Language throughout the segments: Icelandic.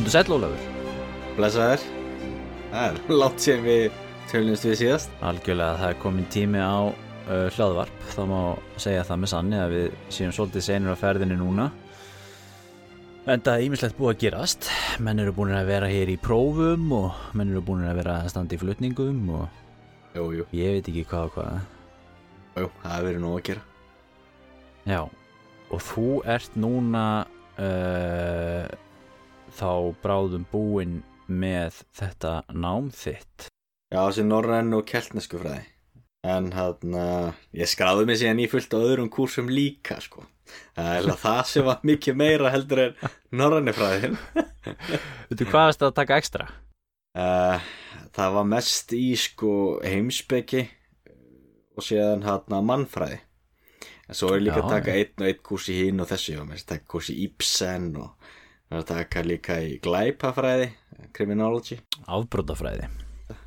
Kondur sæl Ólafur. Blessaður. Það er látt sem við tölumst við síðast. Algjörlega það er komin tími á uh, hlaðvarp þá má segja það með sanni að við séum svolítið senur á ferðinni núna. En það er ímislegt búið að gerast. Menn eru búin að vera hér í prófum og menn eru búin að vera að standa í flutningum og Jú, jú, ég veit ekki hvað og hvað. Jú, það verið nóg að gera. Já, og þú ert núna uh, þá bráðum búinn með þetta nám þitt. Já, þessi norræn og keltnesku fræði. En hann, ég skráði mig síðan í fullt á öðrum kúrsum líka, sko. Eiginlega það sem var mikið meira heldur en norræni fræðin. Veitu hvað varst það að taka ekstra? uh, Það var mest í, sko, heimspeki og síðan hann mannfræði. En svo er líka Já, að taka einn og einn kúrs í hinn og þessu, ég var með að taka kúrs í Ibsen og ég var að taka líka í glæpafræði, criminology. Afbrótafræði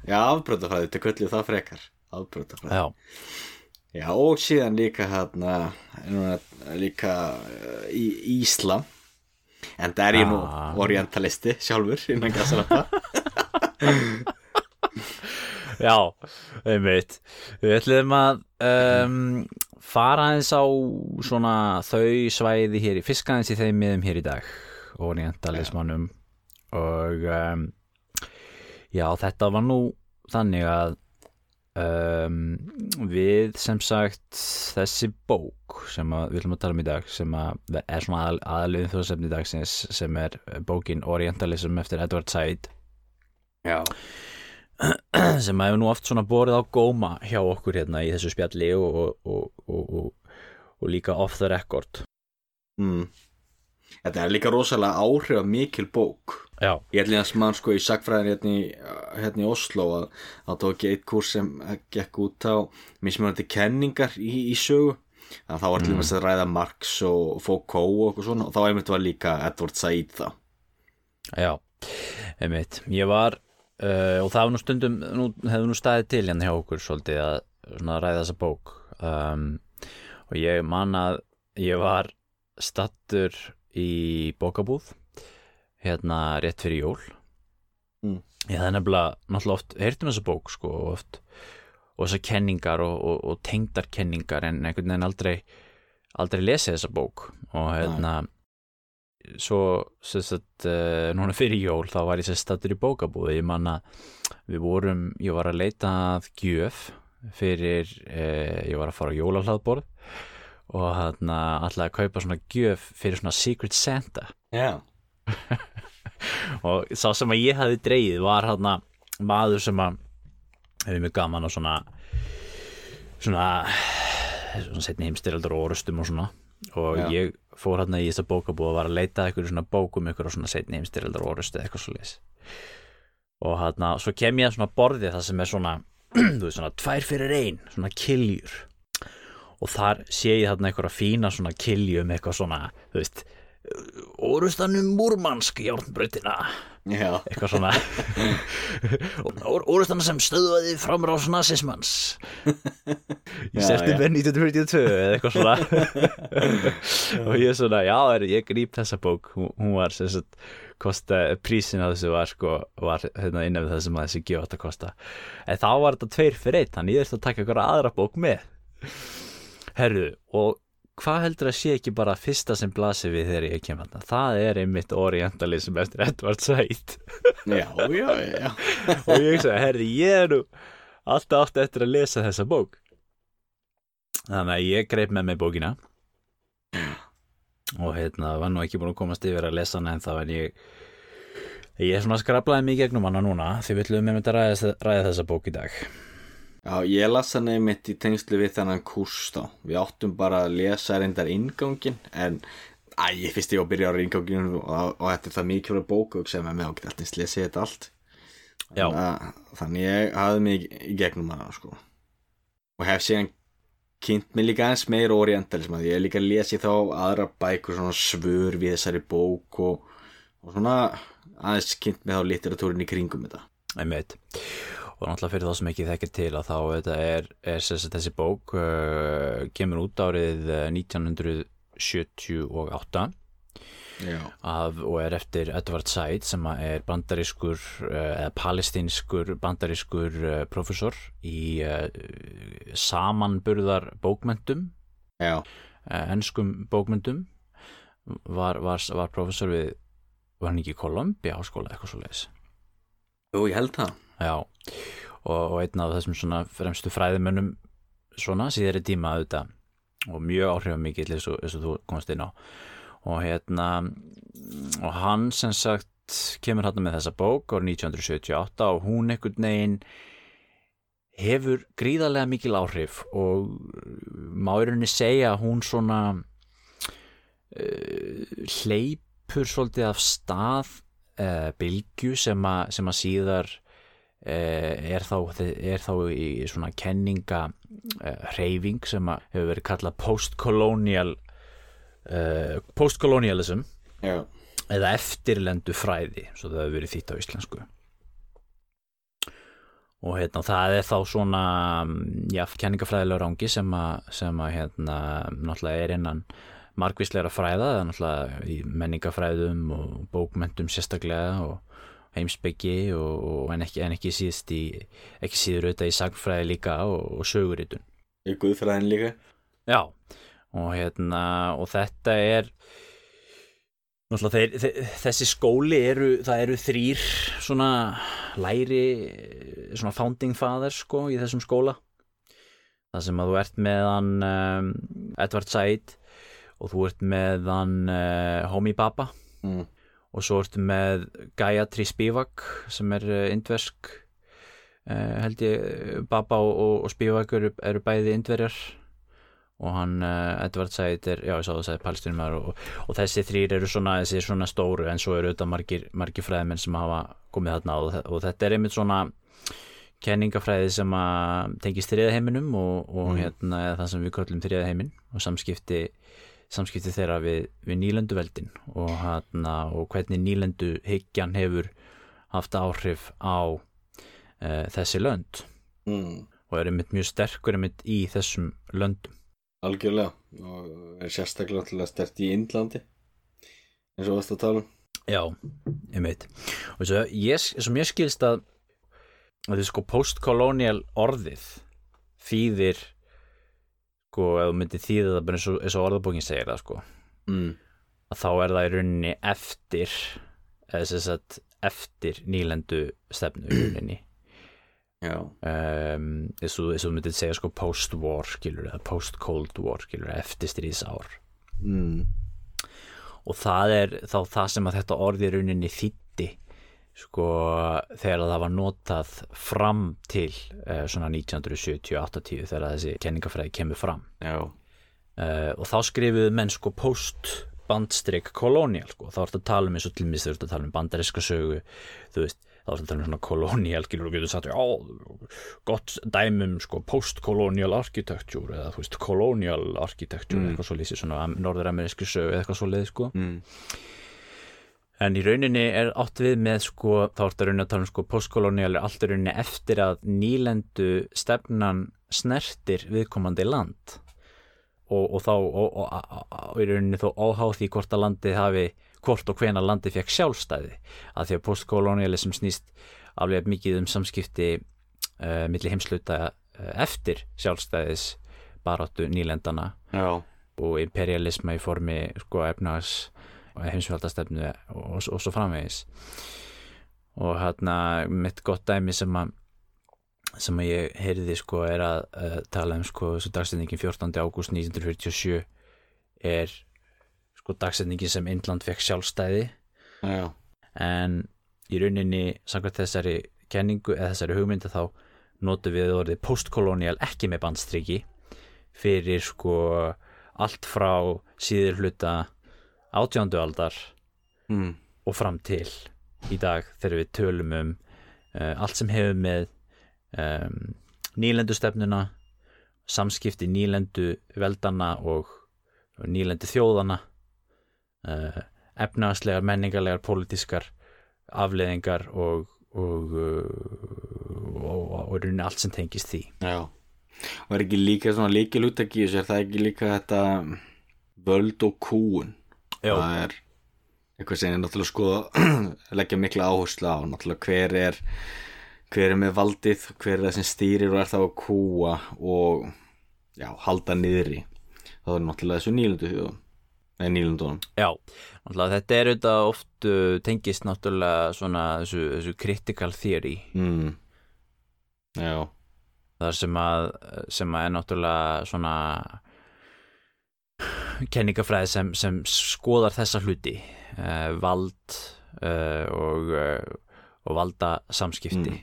Já, afbrotafræði, þetta kölluð það frekar. Afbrotafræði. Já, Já, og síðan líka hérna líka uh, í Íslam. En það er ég nú Ah. orientalisti sjálfur innan gasarappa já, einmitt. Við ætlum að um, fara aðeins á svona þau svæði hér í fiskaðins í þeim miðum hér í dag orientalismannum og um, já, þetta var nú þannig að um, við sem sagt þessi bók sem að, við ætlum að tala um í dag sem að er svona aðal, aðaliðin þjóðsefni dagsins sem er bókin Orientalism eftir Edward Said. Já, sem hefur nú oft svona borið á góma hjá okkur hérna í þessu spjalli og, og, og, og, og, og líka off the record. Mm. Þetta er líka rosalega áhrif mikil bók. Já, Ég ætli að mann sko í sagfræðin hérna í, hérna í Oslo að það tók ég eitt kurs sem gekk út á mismunandi kenningar í, í sögu. Að þá var til dæmis að ræða Marx og Foucault og eitthvað svona og þá einmitt var líka Edward Said það. Já, einmitt. Ég var, uh, og það var nú stundum nú, hefur nú staðið til hérna hjá okkur svolítið að ræða þessa bók. Um, og ég man að ég var stattur í bókabúð hérna rétt fyrir jól. Mm. Ég það er nefnilega náttúrulega oft heyrtum þessa bók sko oft og þessar kenningar og, og, og tengdar kenningar en einhvern veginn aldrei aldrei lesið þessa bók. Og hérna svo sem sagt uh, núna fyrir jól þá var ég sér stattur í bókabúði. Ég man að við vorum ég var að leita að gjöf fyrir uh, ég var að fara á jólahlaðborð og hérna alltaf að kaupa svona gjöf fyrir svona Secret Santa. Já, og sá sem að ég hafi dreigið var hérna maður sem að hefði mjög gaman og svona svona, svona setni heimstyrjaldur og orustum og svona. Og Já. ég fór hérna í þessa bókabúð og var að leita að einhverju svona bókum einhverju svona setni heimstyrjaldur og orustu eða eitthvað svo leis og hérna svo kem ég að svona borðið það sem er svona þú veist svona tvær fyrir ein svona kiljur og þar sé ég þarna einhverja fína svona kilju með eitthvað svona þú veist orustanum múrmansk járnbrautina. Já, eitthvað svona. Orustana sem stöðvaði framrás nazismans í september 1942 eða eitthvað svona. Og ég er svona, já, er, ég gríp þessa bók. Hún, hún var sem sagt kosta, prísin á þessu var sko var hérna innan við það sem að þessi gjöf átt að kosta. En þá var þetta tveir fyrir eitt þannig ég þurfti að taka eitthvað aðra bók með herru, og hvað heldur að sé ekki bara fyrsta sem blasir við þegar ég kem hann það er einmitt orientalism eftir Edward Said. Já, já, já. og ég sagði, herri, ég er nú alltaf átt eftir að lesa þessa bók. Þannig að ég greip með mig bókina. Og hérna var nú ekki búin að komast yfir að lesa hana en þá en ég ég er svona skrablaði mig gegnum hana núna því við ætlum með þetta ræða, ræða þessa bók í dag Já, ég las hann einmitt í tengslu við þennan kurs þá. Við áttum bara að lesa reyndar ingangin, en æ, ég fyrst ég að byrja á inganginu og, og þetta er það mikið fyrir bóku sem er með og alltaf lesið þetta allt. Já. Þannig, að, ég hafði mig í gegnum hana, sko. Og hef síðan kynnt mig líka aðeins meira orientalism að ég líka lesið þá aðra bækur svona svör við þessari bók og, og svona aðeins kynnt mig þá literatúrin í kringum þetta. einmitt og náttúrulega fyrir þá sem ekki þekkir til að þá er, er þessi bók uh, kemur út árið uh, 1978 Já, af, og er eftir Edward Said sem er bandarískur eh, eða palestinskur bandarískur uh, professor í uh, samanburðar uh, enskum bókmentum var, var, var professor við var hann ekki í Columbia áskóla eitthvað svo leiðis Jú, ég held það Já, og, og einn af þessum svona fremstu fræðimönnum svona síðari tíma auðvitað. Og mjög áhrifamikið eins eins og þú komast inn á. Og hérna og hann sem sagt kemur hann með þessa bók árið 1978 og hún einhvern veginn hefur gríðarlega mikil áhrif og má í rauninni segja að hún svona uh, hleypur svolítið af stað uh, sem, a, sem að síðar er, þá, er þá í svona kenninga uh, hreyfing sem hefur verið kallað postcolonial uh, postcolonialism Já, eða eftirlendu fræði svo það hefur verið þýtt á íslensku. Og hérna það er þá svona já, kenningafræðilega rangi sem að, sem að hérna náttúrulega er innan margvísleira fræða náttúrulega í menningafræðum og bókmentum sérstaklega og heimsbyggi en, ekki, en ekki síðst í ekki síður auðvitað í sagfræði líka og, og söguritun. Ég er guðfræðin líka. Já, og hérna og þetta er þeir, þeir, þessi skóli eru, það eru þrýr svona læri svona founding fathers sko í þessum skóla. Það sem að þú ert með hann um, Edward Said og þú ert með hann uh, Homi Baba. Mm. Og svo ertu með Gayatri Spivak sem er uh, indversk uh, held ég Baba og, og, Spivak eru, eru bæði indverjar og hann uh, Edvard Said er, já ég sá það að segja palestinumar og, og þessi þrýr eru svona, þessi svona stóru en svo eru auðvitað margir, margir fræðmenn sem hafa komið þarna og, og þetta er einmitt svona kenningafræði sem að tengist þriðaheiminum og, og Mm. hérna það sem við köllum þriðaheimin og samskipti samskipti þeirra við, við nýlenduveldin og, hérna, og hvernig nýlendu hyggjan hefur haft áhrif á uh, þessi lönd. Mm. og er einmitt mjög sterkur einmitt í þessum löndum. Algjörlega og er sérstaklega að stert í Indlandi eins og varst að tala um. Já, einmitt. Og svo ég, sem ég skilst að að þið sko postkolonial orðið þýðir sko, ef þú myndir þýða það bara eins og, eins og orðabókin segir það sko mm. að þá er það í rauninni eftir eða sem sagt eftir nýlendu stefnu í rauninni Já, um, eins og þú myndir segja sko post-war skilur eða post-cold war skilur eftir stríðsár mm. og það er þá það sem að þetta orði í rauninni þýtti sko þegar það var notað fram til uh, svona 1970-80 þegar þessi kenningafræði kemur fram uh, og þá skrifuðu menn sko post bandstrik kolonial sko, þá ertu að tala um eins og til mis þú ert að tala um bandariska sögu þú veist, þá ertu að tala um svona kolonial gilur og getur sagt, já, gott dæmum sko post-colonial architecture eða þú veist, colonial architecture Mm. eitthvað svo lýsir svona norður-amerísku sögu eða eitthvað svo leið sko mm. En í rauninni er átt við með sko, þá ertu að rauninni að tala um sko postkolonial er allt í rauninni eftir að nýlendu stefnan snertir viðkomandi land. Og, og þá og, í rauninni þó óháð því hvort að landið hafi hvort og hvena landið fekk sjálfstæði. Að því að postkolonialism snýst aflega mikið um samskipti uh, milli heimsluta uh, eftir sjálfstæðis baráttu nýlendana já, og imperialisma í formi sko efnags og heimsveldastefnu og, og, og svo framvegis og hérna mitt gott dæmi sem að sem að ég heyrði sko er að uh, tala um sko þessu dagsetningin 14. ágúst 1947 er sko dagsetningin sem Indland fekk sjálfstæði já, en í rauninni samkvæmt þessari kenningu eða þessari hugmynda þá notum við orðið postkolonial ekki með bandstriki fyrir sko allt frá síður hluta átjándu aldar mm. og fram til í dag þegar við tölum um uh, allt sem hefur með um, nýlendu stefnuna samskipti nýlendu veldana og nýlendu þjóðana uh, efnaðslegar, menningarlegar, pólitískar afleðingar og og, og, og, og rauninni allt sem tengist því. Já. Og er ekki líka svona líkil úttak í þessu er það ekki líka þetta völd og kúun Já. það er eitthvað sem er náttúrulega skoða leggja mikla áherslu á. Náttúrulega hver er hver er með valdið, hver er það sem stýrir og er þá að kúa og já, halda niðri. Það er náttúrulega þessu nýlundu þjóðum eða nýlundunum Já, náttúrulega þetta er auðvitað oft uh, tengist náttúrulega svona þessu, þessu critical theory. Mm. Já, þar sem að, sem að er náttúrulega svona kenningafræði sem, sem skoðar þessa hluti uh, vald uh, og, uh, og valda samskipti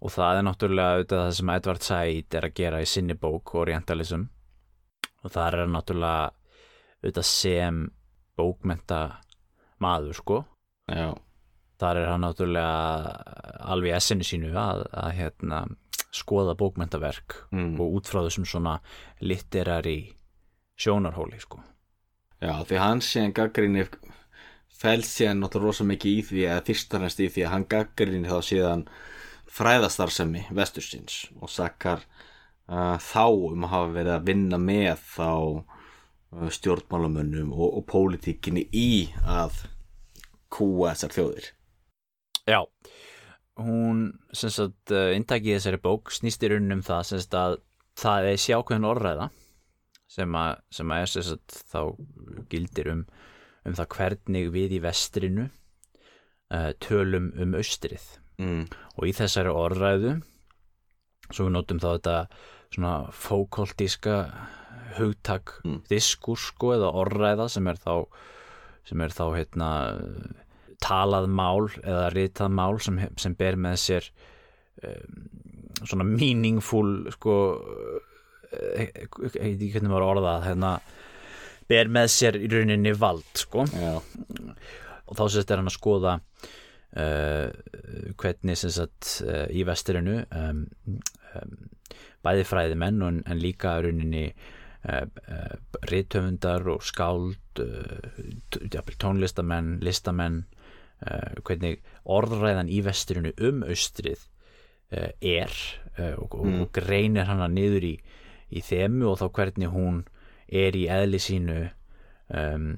og það er náttúrulega auðvitað það sem Edvard Said er að gera í sinni bók Orientalism. Og það er náttúrulega auðvitað sem bókmenta maður sko. Já, þar er hann náttúrulega alveg essinu sínu að, að hérna, skoða bókmentaverk Mm. og út frá þessum svona literari sjónarhóli sko. já, því hann síðan gaggrinni fælst síðan náttúrulega rosa mikið í því eða fyrstarnast í því að hann gaggrinni þá síðan fræðastarsemi vestursins og sakkar uh, þá um að hafa verið að vinna með þá uh, stjórnmálamönnum og, og pólitíkinni í að kúa þessar þjóðir Já, hún sem sagt uh, intakið þessari bók snýst í rauninum það sem sagt að það er sjákvæðin orðræða sem að, sem að er sem sagt þá gildir um, um það hvernig við í vestrinu uh, tölum um austrið mm. og í þessari orðræðu svo við notum þá þetta svona fókoltíska hugtak Mm. diskurs sko eða orðræða sem er þá sem er þá hérna talað mál eða ritað mál sem, sem ber með sér um, svona meaningful sko ég veit ekki hvernig maður orðað hérna ber með sér í rauninni vald sko. Já, og þá sérst er hann að skoða uh, hvernig sagt uh, í vesturinu um, um, bæði fræðimenn og, en líka rauninni uh, rithöfundar og skáld tónlistamenn, listamenn hvernig orðræðan í vesturinu um austrið er og, og, og greinir hana niður í, í þemu og þá hvernig hún er í eðli sínu um,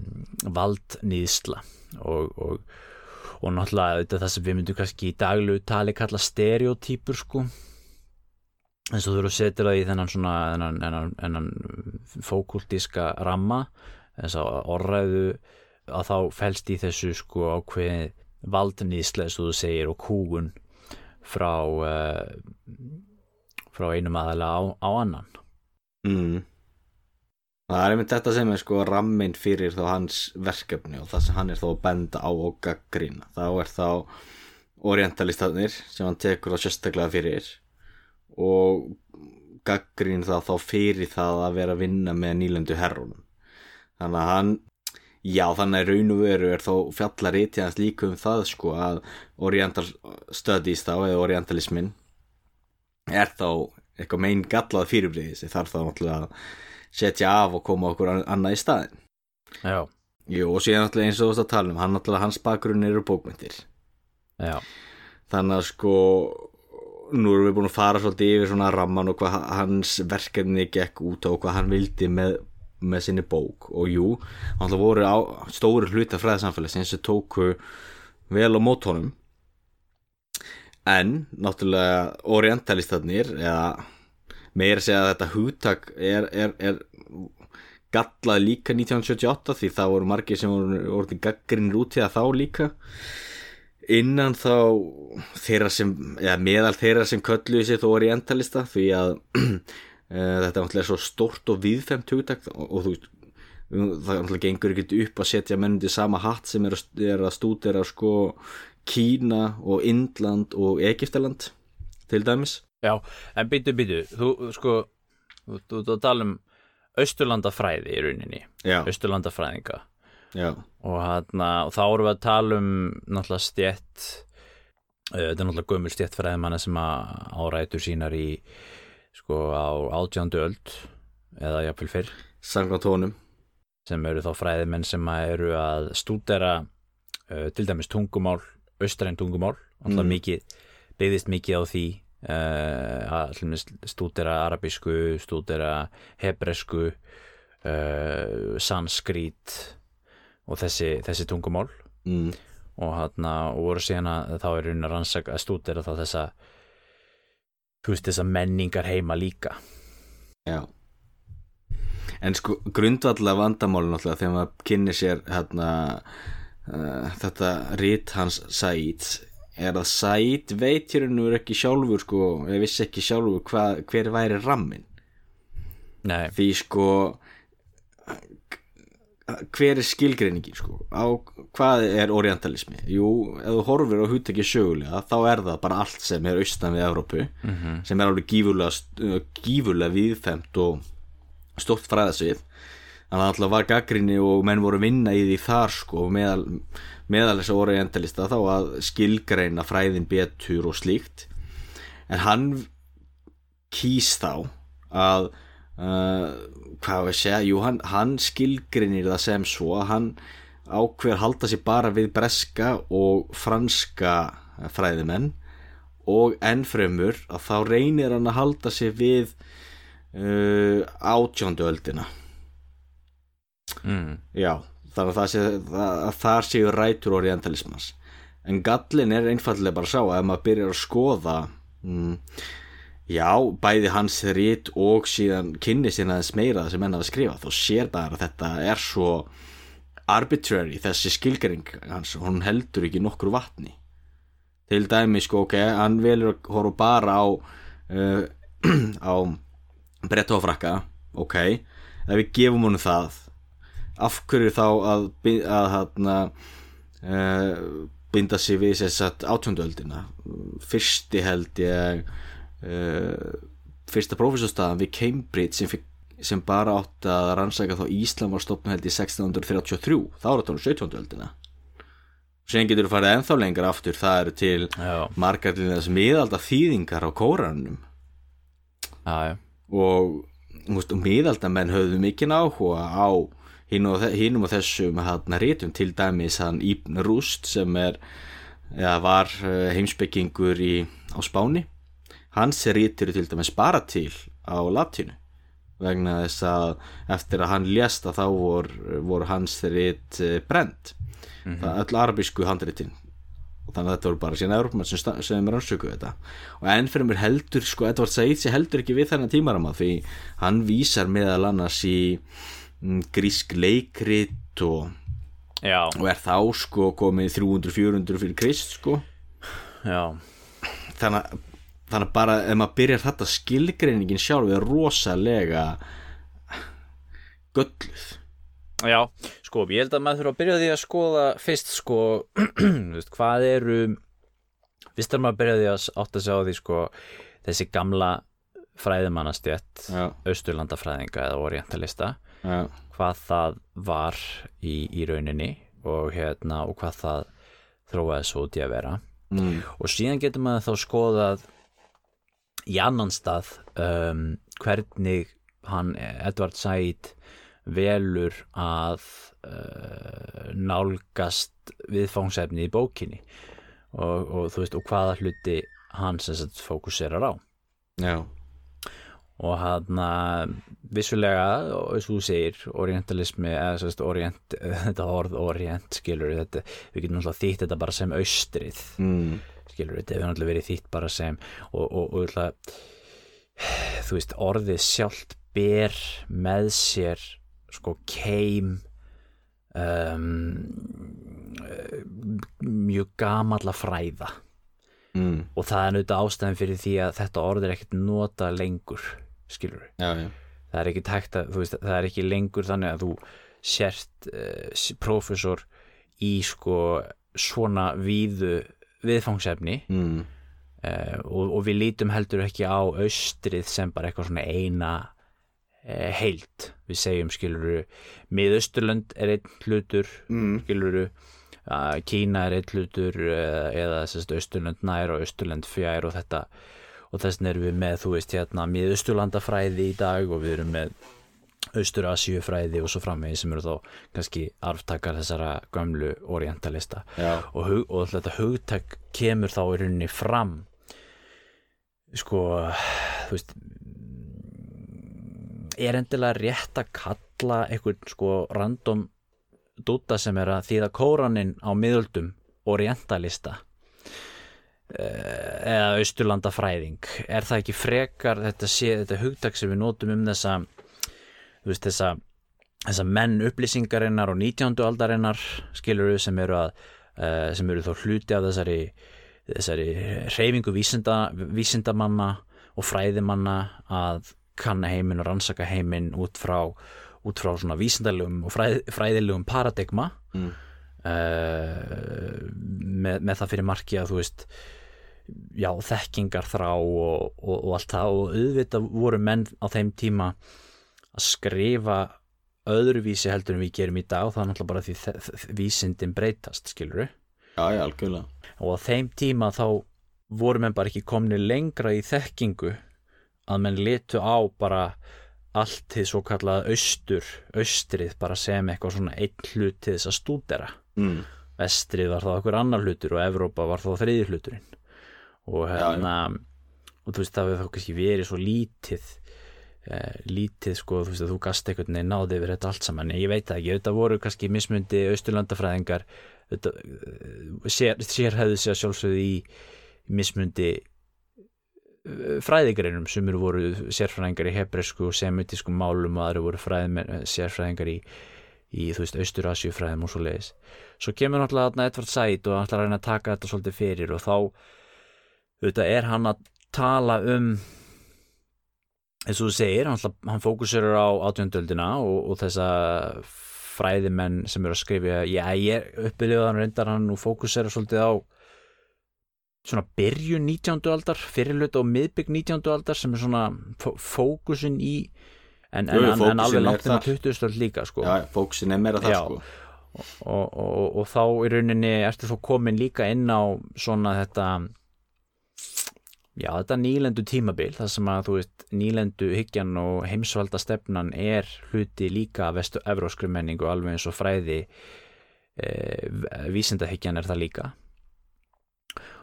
valdnýðsla og, og, og náttúrulega þetta er það sem við myndum kannski í daglu tali kalla stereotypur sko. Eins og þú eru að setja það í þennan svona þennan, þennan, þennan fókultíska ramma þess að orðræðu að þá felst í þessu sko ákveði valdnýðsla eins og þú segir og kúgun frá uh, frá einum aðalega á, á annan mm. það er einmitt þetta sem er sko ramminn fyrir þá hans verkefni og það sem hann er þá að benda á og gaggrina þá er þá orientalistarnir sem hann tekur þá sérstaklega fyrir og gaggrín þá þá fyrir það að vera að vinna með nýlendu herrunum þannig að hann já þannig að raun og veru er þó fjallar eitthvað hans líka um það sko að oriental studies þá eða orientalismin er þá eitthvað megin gallað fyrirbreyði sem þarf þá náttúrulega að setja af og koma okkur an- annað í staðin já, Jú, og síðan náttúrulega eins og þú veist að tala um hann náttúrulega hans bakgrunn eru bókmyndir já, þannig að sko nú erum við búin að fara svolítið yfir svona ramman og hvað hans verkefni gekk út og hvað hann vildi með, með sinni bók. Og jú, hann voru á stóru hluta fræðsamfélagsins sem tóku vel á mót honum en náttúrulega orientalistarnir eða meira að segja að þetta hugtak er, er, er gallað líka 1978 því það voru margir sem voru orðin gaggrinir út í það þá líka. Innan þá þeirra sem, eða meðal þeirra sem kölluðu sér þó orientalista því að e, þetta er náttúrulega svo stórt og viðfemt hugtak og, og þú veist það náttúrulega gengur ekkert upp að setja mennundi sama hatt sem að, er að stúdera sko Kína og Indland og Egiptaland til dæmis. Já en byttu, byttu, þú sko þú, þú, tala um austurlandafræði í rauninni, já, austurlandafræðinga. Já, og, hana, og þá erum við að tala um náttúrulega stjett uh, þetta er náttúrulega gömul stjett fræðimanna sem að árætur sínar í sko á átjándu öld eða jafnvel fyrr. Honum. Sem eru þá fræðimenn sem að eru að stúdera uh, til dæmis tungumál, austræn tungumál það Mm. mikið, byggðist mikið á því uh, að stúdera arabísku, stúdera hebresku uh, sanskrit og þessi, þessi tungumál mm. og og voru síðan að þá er raunin að rannsaka að stúdera þá þessa þú veist þessa menningar heima líka Já En sko grundvallega vandamálun alltaf þegar maður kynni sér hérna uh, þetta rít hans Said. Er að Said veit hér nú ekki sjálfur sko, ég vissi ekki sjálfur hva, hver væri rammin Nei, því sko hver er skilgreiningin sko? Á hvað er orientalismi? Jú, ef þú horfir á húttekki sögulega þá er það bara allt sem er austan við Evrópu -hmm. sem er alveg gífurlega gífurlega viðfemt og stórt fræðasvið þannig að alltaf var gaggrinni og menn voru vinna í því þar sko meðal, meðal þess að orientalista þá að skilgreina fræðin betur og slíkt. En hann kýst þá að uh, hvað við segja, jú hann, hann skilgrinir það sem svo að hann ákveður halda sér bara við breska og franska fræðimenn og ennfremur að þá reynir hann að halda sér við uh, átjóndu öldina mm. já, þannig að, það sé, það, að þar séu rætur orientalismans en gallin er einfallega bara að sjá að ef maður byrjar að skoða mm, já, bæði hans rít og síðan kynni síðan aðeins meira það sem henn að skrifa þá sér bara að þetta er svo arbitrary þessi skilgering hans, hún heldur ekki nokkur vatni til dæmi sko ok, hann velur að horfa bara á uh, á bretta og frakka ok, ef við gefum honum það af hverju þá að, að, að, að binda sig við þess að átjóndöldina fyrsti held ég uh, fyrsta prófessorstaðan við Cambridge sem, fikk, sem bara átt að rannsaka þá Íslam var stopnum held í 1633 þá er þetta 17. öldina. Sen getur þú farið ennþá lengra aftur. Það eru til Já, margar til þess miðalda þýðingar á kóranum. Já, já. Og þú veist, miðaldamenn höfðu mikinn áhuga á hinum og, þessum hérna rítum til dæmis hann Ibn Rúst sem er eða var eh, heimspekingur í, á Spáni. Hans rítir til dæmis bara til á latinu vegna þess að eftir að hann lést að þá voru, voru hans rít brend það öll arabísku handritin. Og þannig að þetta voru bara síðan Európa sem, sem rannsöku þetta. Og enn fyrir mér heldur sko Edvard Said sé heldur ekki við þennan tímarama því hann vísar meðal annars í mm, grísk leikrit og, og er þá sko komið 300-400 fyrir krist sko. Já, þannig að þannig að bara ef maður byrjar þetta skilgreiningin sjálf er rosalega gölluð. Já Sko, ég held að maður þurfa að byrja því að skoða fyrst sko, veist, hvað eru fyrst er maður að byrja því að átta sig á því sko, þessi gamla fræðimannastjett austurlandafræðinga eða orientalista já, hvað það var í, í rauninni og hérna og hvað það þróaði svo út í að vera. Mm, og síðan getur maður þá skoðað í annan stað um, hvernig hann Edvard Said velur að uh, nálgast viðfangsefni í bókinni. Og, og þú veist og hvaða hluti hann sem sagt fókuserar á. Já, og hann vissulega, eins og þú segir orientalismi, eða sérst orient þetta orð orient, skilur þetta, við getum náttúrulega þýtt þetta bara sem austrið. Mm, skilur þetta, hefur náttúrulega verið þýtt bara sem og, og, og ætla, þú veist, orðið sjálft ber með sér sko keim um, mjög gamalla fræða. Mm, og það er náttúrulega ástæðan fyrir því að þetta orð er ekkert nota lengur skilur já, já, það er ekki tækt að, þú veist, það er ekki lengur þannig að þú sért uh, prófessor í sko svona víðu viðfangsefni mm, uh, og, og við lítum heldur ekki á austrið sem bara eitthvað svona eina uh, heild. Við segjum skiluru miðausturlönd er einn hlutur mm, skiluru Kína er einn hlutur eða þessast austurlönd nær og austurlönd fjær og þetta og þess vegna erum við með, þú veist, hérna miðausturlandafræði í dag og við erum með austur-asíufræði og svo framvegis sem eru þá kannski arftakar þessara gömlu orientalista. Og, hug, og þetta hugtak kemur þá í rauninni fram sko þú veist er endilega rétt að kalla einhvern sko random dúta sem er að þýða kóranin á miðöldum orientalista eða austurlanda fræðing er það ekki frekar þetta, sé, þetta hugtak sem við notum um þessa veist þessa þessa menn upplýsingarinnar og 19. aldarinnar skilur við sem eru að uh, sem eru þó hluti af þessari þessari reyfingu vísinda, vísindamanna og fræðimanna að kanna heiminn og rannsaka heiminn út frá, út frá svona vísindalegum og fræð, fræðilegum paradigma mm. uh, með, með það fyrir marki að þú veist já, þekkingar þrá og, og, og allt það. Og auðvitað voru menn á þeim tíma að skrifa öðruvísi heldur en við gerum í dag og það er náttúrulega bara því vísindin breytast, skiluru Já, já, algjörlega. Og á þeim tíma þá voru menn bara ekki komni lengra í þekkingu að menn litu á bara allt til svo kallað austur, austrið bara sem eitthvað svona einn hlut til þess að stúdera. Mm. vestrið var þá okkur annar hlutur og Evrópa var þá þriðir hluturinn og hérna og þú veist það við þá kannski verið svo lítið eh, lítið sko þú veist að þú gast einhvern veginn náði yfir þetta allt saman. Ég veit það ekki, þetta voru kannski mismundi austurlandafræðingar þetta, sér, sér hefði sér sjálfsögðu í mismundi fræðigreinum sem eru voru sérfræðingar í hebresku og semitísku málum og aðri voru fræðimenn, sérfræðingar í, í þú veist, austurasjufræðum og svo leiðis svo kemur náttúrulega Edvard Said og hann ætlar að reyna að taka þetta svolítið fyrir og þá auðvitað er hann að tala um eins og þú segir, hann, hann fókusur á átjöndöldina og, og þessa fræðimenn sem eru að skrifja já, ég uppiliðan reyndar hann og fókusera svolítið á svona byrjun 19. aldar fyrirlut og miðbygg 19. aldar sem er svona fókusin í en, en, Jú, en alveg langt á 20. aldar líka sko. Já, fókusin er meira það Já. sko og, og, og, og þá í rauninni ertu þá komin líka inn á svona þetta já þetta nýlendu tímabil það sem að þú veist nýlendu hyggjan og heimsvalda stefnan er hluti líka vestu evróskri menningu alveg eins og fræði e, vísindahyggjan er það líka.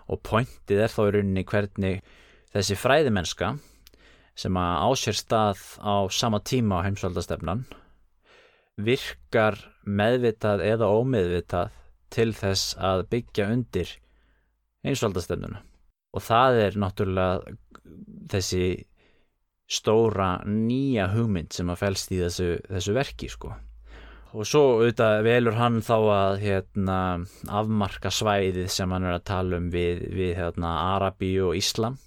Og pointið er þá í rauninni hvernig þessi fræðimennska sem að ásér stað á sama tíma á heimsvaldastefnan virkar meðvitað eða ómeðvitað til þess að byggja undir heimsvaldastefnuna og það er náttúrulega þessi stóra nýja hugmynd sem að fælst í þessu, þessu verki sko. Og svo auðvitað velur hann þá að hérna, afmarka svæðið sem hann er að tala um við, við hérna, Arabi og Íslam.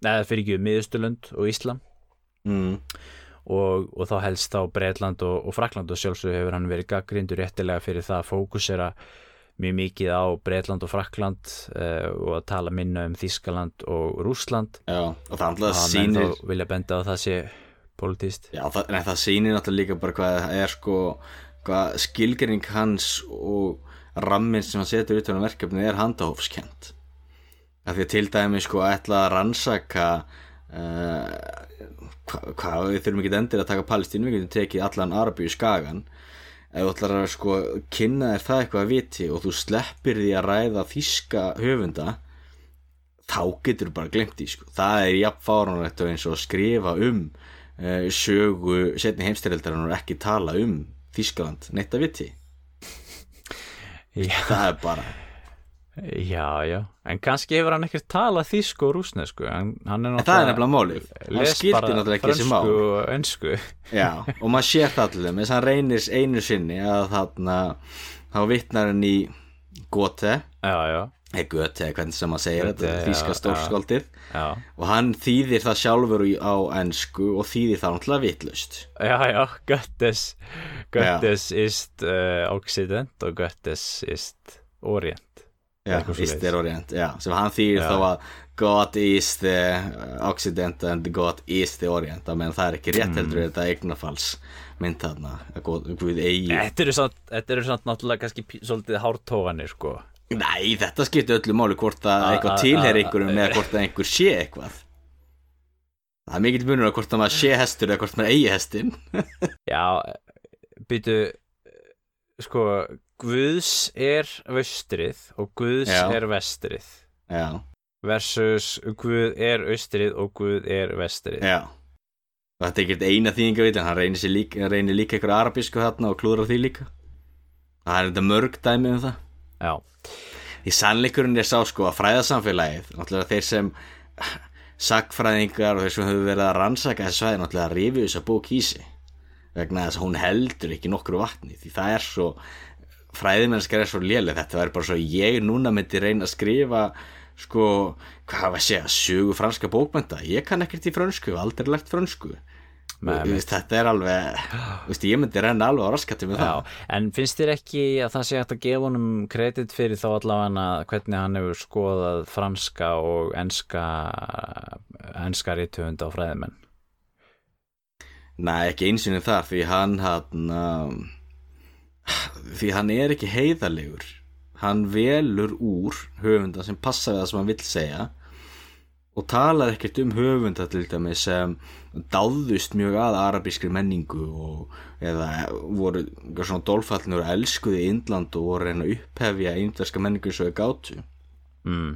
Eða fyrir ekki miðustulund og Íslam. Mm. og, og þá helst þá Breitland og, og Frakland og sjálfsög hefur hann verið gaggrindur réttilega fyrir það að fókusera mjög mikið á Breitland og Frakland uh, og að tala minna um Þískaland og Rúsland Já, og það alltaf að sýnir þá vilja benda á að það sé politíst Já, það, nei, það sýnir náttúrulega líka bara hvað það er sko hvað skilgering hans og rammin sem hann setur utan á verkefni er handahófskent. Af því að til dæmi sko ætla að rannsaka uh, hvað hva, við þurfum ekki endur að taka Palestínu, við getum tekið allan Arabíu skagan ef þú ætlar að sko kynna þér það eitthvað að viti og þú sleppir því að ræða þíska höfunda þá getur þú bara glemt því sko. Það er jafn fáránlegt og eins og að skrifa um uh, sögu setni heimstyrildar og ekki tala um Þískaland neitt að viti. Það er bara já, já. En kannski hefur hann ekkert talað þísku og rúsnesku en hann er en það er nefnilega málið. Hann skildi náttúrulega ekki þessi mál. og önsku Já, og maður sér það allir þess að hann reynir einu sinni að þá vittnar hann í Goethe. Eða Goethe, hvernig sem maður segir þetta þíska já og hann þýðir það sjálfur á ensku og þýðir það náttúrulega vitlaust. Já, já, Göttes Göttes ist uh, Occident og Göttes ist Orient East svoleiðis. er Orient, já, sem hann þýðir Já. þá að God is the Occident and God is the Orient að meðan það er ekki Mm. rétt heldur er þetta eignafalls mynd þarna að God- Guð eigi Þetta eru samt, þetta eru samt náttúrulega kannski svolítið hártóganir sko Nei, þetta skiptir öllu máli hvort að eitthvað tilher einhverjum eða hvort að einhver sé eitthvað Það er mikill munur að hvort að maður sé hestur eða hvort maður eigi hestin Já, byrju sko, Guðs er vestrið og Guðs Já. er vestrið. Já, versus Guð er austrið og Guð er vestrið. Já. Og þetta er ekkert eina þýðinga við hann reynir, líka, líka eitthvað arabísku þarna og klúðrar því líka. Það er þetta mörg dæmi um það. Já, Því sannleikurinn er sá sko að fræðasamfélagið náttúrulega þeir sem sagfræðingar og þeir sem hefur verið að rannsaka þessi svæði náttúrulega rifið þessa bók í sig. Vegna þess að hún heldur ekki nokkru vatni því það er svo fræðimennskar er svo léleg. Þetta er bara svo ég núna myndi reyna að skrifa sko, hvað var að segja sögu franska bókmynda, ég kann ekkert í frönsku aldrei lært frönsku. Þú veist, þetta er alveg veist, ég myndi reyna alveg á raskatti með það. En finnst þér ekki að það sé hægt að gefa honum kredit fyrir þá allavega hvernig hann hefur skoðað franska og enska enska rítuhund á fræðimenn? Nei, ekki einsinni þar því hann hann um, því hann er ekki heiðalegur hann velur úr höfunda sem passa við það sem hann vill segja og talar ekkert um höfunda til dæmis sem dáðust mjög að arabískri menningu og, eða voru svona dólfallnur og elskuði Indland og voru reyna að upphefja indverska menningu svo þau gátu mm.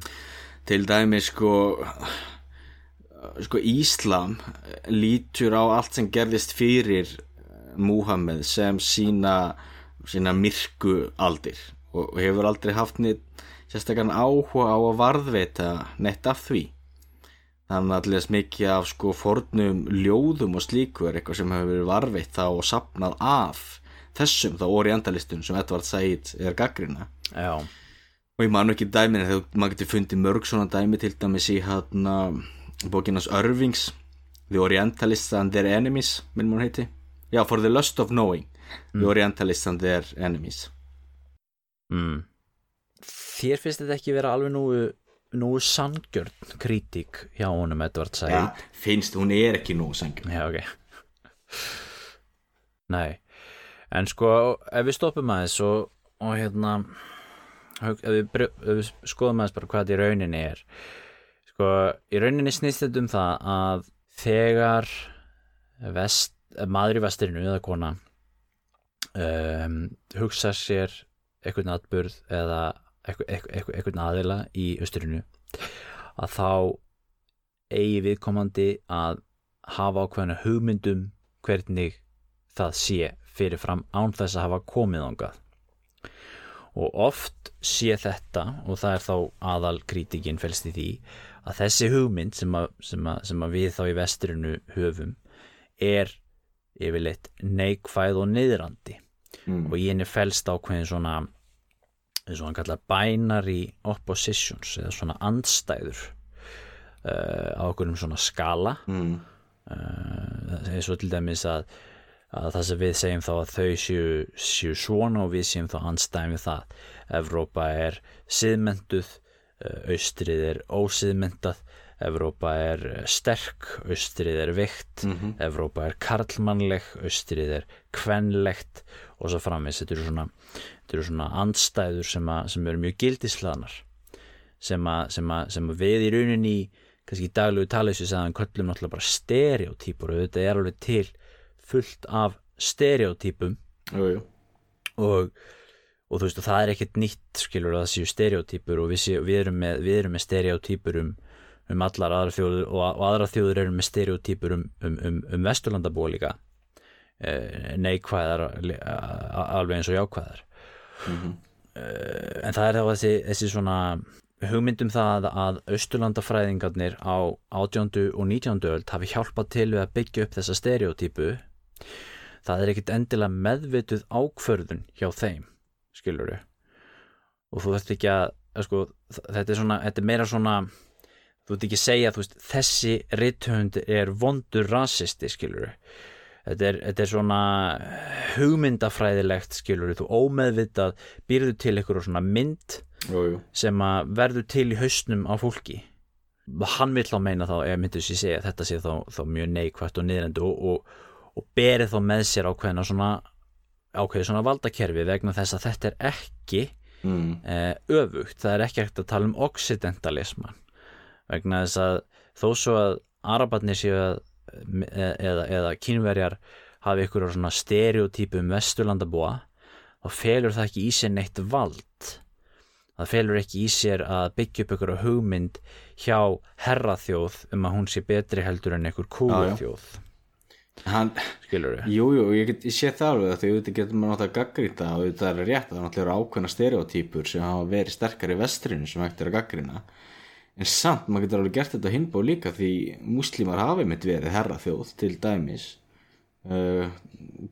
til dæmis sko sko Íslam lítur á allt sem gerðist fyrir Múhammed sem sína sína myrku aldir og, hefur aldrei haft neitt sérstaklega áhuga á að varðveita neitt af því. Þannig að allir mikið af sko fornum ljóðum og slíku er eitthvað sem hefur verið varðveitt þá og sapnað af þessum þá orientalistum sem Edvard Said er gaggrina já, og ég man ekki dæmin þegar maður getur fundið mörg svona dæmi til dæmis í hérna bókinans Irvings The Orientalists and Their Enemies minn maður heiti. Já, For the Lust of Knowing The Orientalists and Their Enemies. Mm. þér finnst þetta ekki vera alveg nú nú sangjörn kritík hjá honum Edvard Said? Já, finnst hún er ekki nú sengjum Já, ok. Nei. En sko, ef við stoppum aðeins og, og hérna ef við, ef við skoðum aðeins bara hvað þetta í rauninni er. Sko, í rauninni snýst þetta um það að þegar vest, maður í vestirinu eða kona um, hugsa sér einhvern atburð eða einhvern aðila í austurinu að þá eigi viðkomandi að hafa ákveðna hugmyndum hvernig það sé fyrirfram án þess að hafa komið ángað og oft sé þetta og það er þá aðal kritikinn felst í því að þessi hugmynd sem, að, sem, að, sem að við þá í vesturinu höfum er yfirleitt neikvæð og niðrandi mm. og í henni felst ákveðin svona eins og hann kallar binary oppositions eða svona andstæður uh, á okkur um svona skala Mm. uh, eins og til dæmis að, að það sem við segjum þá að þau séu, séu svona og við séum þá andstæðum við það Evrópa er siðmentuð uh, austrið er ósiðmentað Evrópa er sterk austrið er veikt Mhm. Evrópa er karlmannleg austrið er kvenlegt og svo framvegis þetta eru svona, þetta eru svona andstæður sem, að, sem eru mjög gildislaðnar sem, að, sem, að, sem við í rauninni kannski í daglegu sem að köllum náttúrulega bara stereotypur og þetta er alveg til fullt af jú. og, og þú veist og það er ekkert nýtt skilur að það séu stereotypur og við, séu, við, erum, með, við erum með stereotypur um, um allar aðra þjóður og, og aðra þjóður eru með stereotypur um, um, um, um vesturlandabúa líka eh, neikvæðar alveg eins og jákvæðar Mhm. Eh, en það er þá þessi, þessi svona hugmyndum það að austurlandafræðingarnir á 18. og 19. öld hafi hjálpað til við að byggja upp þessa stereotypu það er ekkit endilega meðvituð ákförðun hjá þeim skilur og þú veist ekki að sko, þetta er svona, þetta er meira svona þú veit ekki segja þú veist, þessi rithöfund er vondur rasisti skilur þetta er, þetta er svona hugmyndafræðilegt skilur þú ómeðvitað býrðu til ykkur svona mynd Jú, jú. sem að verður til í hausnum á fólki. Hann vill þá meina þá ef myndir sér segja að þetta sé þá, þá mjög neikvætt og niðrendu og, og, og berið þá með sér ákveðina svona ákveði svona valdakerfi vegna þess að þetta er ekki mm. eh, öfugt, það er ekki ekkert að tala um occidentalisman vegna þess að þó svo að arabarnir séu að e- eða, eða kínverjar hafi ykkur svona stereotypu um vesturlandabúa þá felur það ekki í sér neitt vald. Það felur ekki í sér að byggja upp ykkur hugmynd hjá herraþjóð um að hún sé betri heldur en ykkur kúaþjóð skilur við jú, jú, ég, ég sé það alveg því auðvitað getur maður náttúrulega gaggrýta og auðvitað er rétt að það náttúrulega eru ákveðna stereotýpur sem hafa verið sterkar í vestrinu sem hægt er að gaggrýna en samt, maður getur alveg gert þetta hinbá líka því múslímar hafi mitt verið herraþjóð til dæmis uh,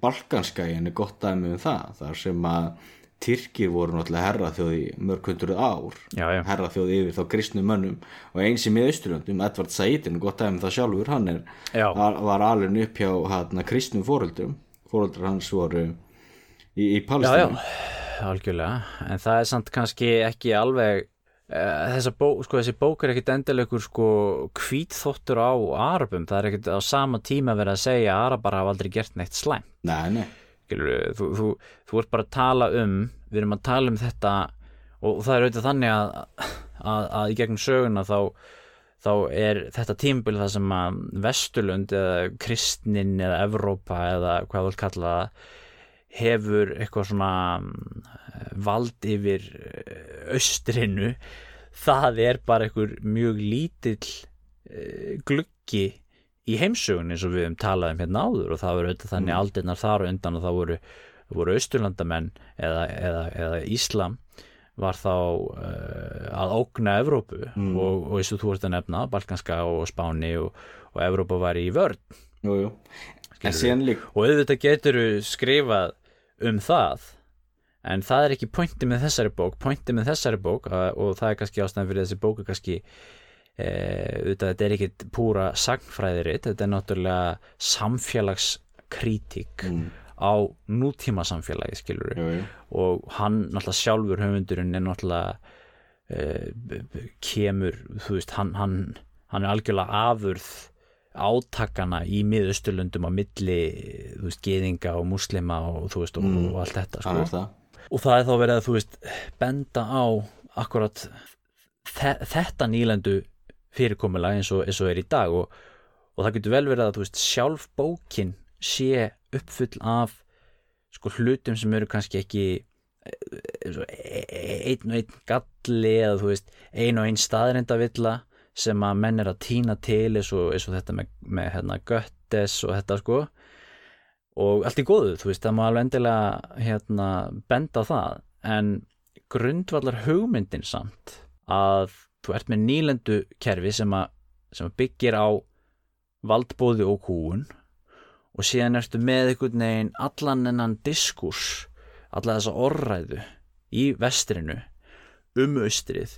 Balkanskæin er gott dæmi um það þar sem að Tyrkir voru náttúrulega herraþjóð í mörg hundruð ár Já, já. herraþjóð yfir þá kristnum mönnum. Og eins í miðausturlöndum, Edvard Saidin gott dæmi um það sjálfur, hann er, var, alveg upp hjá hana, kristnum fóreldrum fóreldrar hans voru í, í Palestínu. Algjörlega. En það er samt kannski ekki alveg þessa bó, sko, þessi bók er ekkit endilegur sko hvítþóttur á Arabum, það er ekkit á sama tíma verið að segja að Arabar hafa aldrei gert neitt slæm nei, nei, þú, þú, þú ert bara að tala um við erum að tala um þetta og, það er auðvitað þannig að, að, að í gegnum söguna þá þá er þetta tímabil það sem að Vesturlund eða Kristnin eða Evrópa eða hvað þú vil kalla það hefur eitthvað svona vald yfir eh, austrinu það er bara einhver mjög lítill eh, gluggi í heimsögun eins og við hefum talað um hérna áður og það voru auðvitað þannig aldirnar þar og undan og það voru, voru austurlandamenn eða, eða, eða Íslam var þá uh, að ógna Evrópu og, og eins og þú ert að nefna Balkanska og Spáni og, og Evrópa var í vörn. Jú, jú. Og auðvitað getur skrifað um það en það er ekki pointi með þessari bók. Pointi með þessari bók og það er kannski ástæðan fyrir þessi bók er kannski uh, auðvitað þetta er ekki púra sagnfræðiritt, þetta er náttúrulega samfélagskritík á nútíma samfélagi skilur jú, jú. og hann náttúrulega sjálfur höfundurinn er náttúrulega b- kemur, þú veist, hann, hann, hann er algjörlega afurð átakana í miðausturlundum á milli, þú veist, geðinga og muslima og þú veist, og, og allt þetta sko. Og það er þá verið að, þú veist, benda á akkurat þe þetta nýlendu fyrirkomulag eins og, eins og er í dag. Og, og það getur vel verið að, þú veist, sjálf bókin sé uppfull af sko hlutum sem eru kannski ekki og e- e- einn og einn galli eða þú veist ein og einn staðrindavilla sem að menn er að týna til eins og, eins og þetta með, með hérna, göttes og þetta sko og allt í góðu, þú veist, það má alveg endilega hérna, benda á það. En grundvallar hugmyndin samt að þú ert með nýlendu kerfi sem að, sem byggir á valdbóði og kúun og síðan ertu með einhvern veginn allan ennan diskurs alla þessa orræðu í vestrinu um austrið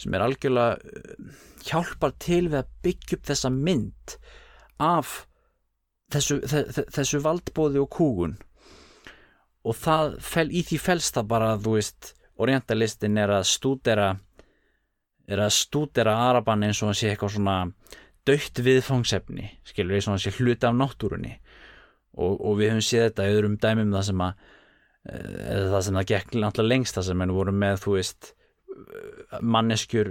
sem er algjörlega uh, hjálpar til við að byggja upp þessa mynd af þessu, þe þe- þessu valdbóði og kúgun. Og það í því felst það bara þú veist, orientalistin er að stúdera er að stúdera araban eins og hann sé eitthvað svona dögt viðfangsefni skilur eins og hann sé hluti af náttúrunni. Og, og við höfum séð þetta í öðrum dæmum það sem að eh, eða það sem það gekk náttúrulega lengst það sem menn voru með þú veist manneskjur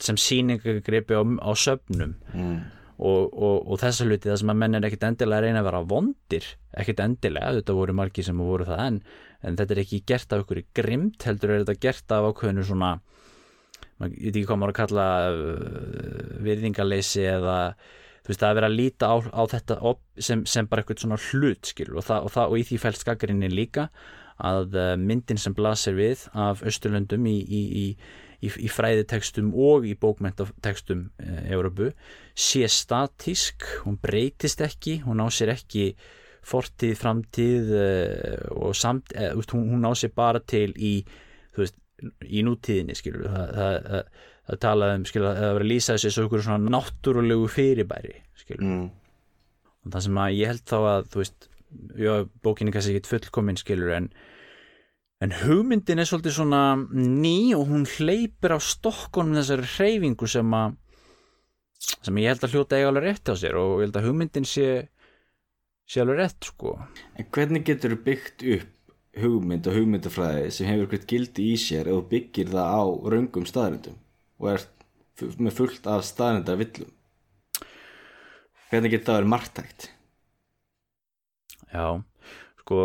sem sýningagripi á, á söfnum. Mm. Og, og, og þessa hluti það sem að menn er ekkit endilega að reyna að vera vondir ekkit endilega, þetta voru margir sem voru það en, en þetta er ekki gert af ykkur grimt, heldur er þetta gert af ákveðinu svona maður, veit ekki hvað maður að kalla uh, virðingaleysi eða þú veist það að vera að líta á, á þetta sem, sem bara eitthvað svona hlut skilur og, það, og, það, og í því fælst skakkarinni líka að uh, myndin sem blasir við af Östurlöndum í, í, í, í, í fræðitekstum og í bókmentatekstum Európu sé statísk, hún breytist ekki, hún á sér ekki fortíð, framtíð uh, og samt, uh, hún, hún á sér bara til í, veist, í nútíðinni skilur það, það, það, það talað um skilur verið að lýsa þessi svo ykkur svona náttúrulegu fyrirbæri skilur Mm. og það sem að ég held þá að þú veist, já, bókinni kannski ekki fullkomin skilur en en hugmyndin er svolítið svona ný og hún hleypir á stokkunum þessari hreyfingu sem að sem ég held að hljóta eiga alveg rétt á sér og ég held að hugmyndin sé sé alveg rétt sko En hvernig getur þú byggt upp hugmynd og hugmyndafræði sem hefur eitthvað gildi í sér þú byggir það á raungum staðrindum og er með fullt af staðrinda villum? Hvernig getur það verið margtækt? já, sko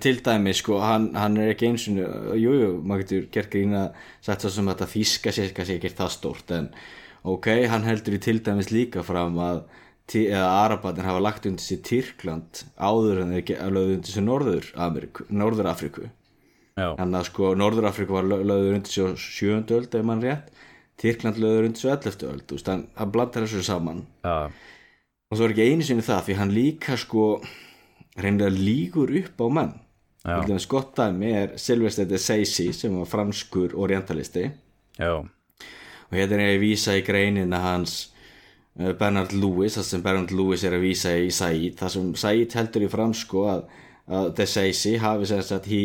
til dæmi, sko, hann, hann er ekki eins og, jú, jú, maður getur gert grína sagt svo sem þetta þýska sér kannski ekki það stórt, en ok, hann heldur í til dæmis líka fram að eða Arabatin hafa lagt undir sér Tyrkland áður en þeir lögðu undir sér Norður, Afriku þannig að sko Norður Afriku var lö- lögður undir sér á sjöundu öld ef mann rétt. Tyrkland lögður undir sér 11. öld þú veist, hann, blandar þessu saman. Já, og það var ekki einu sinni það því hann líka sko reynir að lígur upp á gott dæmi er Sylvester de Seysi sem var franskur orientalisti. Já, og hérna er ég að vísa í greinina hans uh, Bernard Lewis það sem Bernard Lewis er að vísa í Said. Það sem Said heldur í fransku að, að de Seysi hafi sem sagt he,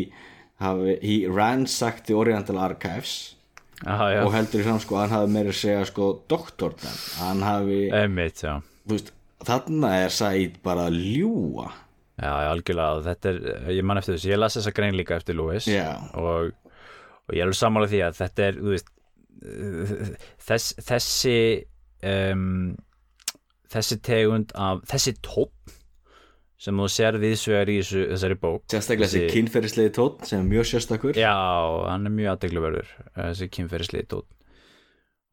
hafi, he ransacked the Oriental Archives. Já. og heldur í fransku að hann hafi meira að segja sko doktor þar hann hafi, Einmitt, veist þarna er Said bara að ljúa Já, algjörlega, þetta er, ég man eftir þessu, ég las þessa grein líka eftir Lewis Já. og, og ég er alveg sammála því að þetta er, þú veist, þess, þessi, um, þessi tegund af, þessi tótt sem þú sér viðsvegar í þessu, þessari bók. sérstaklega þessi Þessi- kynferðislegi tótt sem er mjög sérstakur Já, hann er mjög aðdegluverður, þessi kynferðislegi tótt.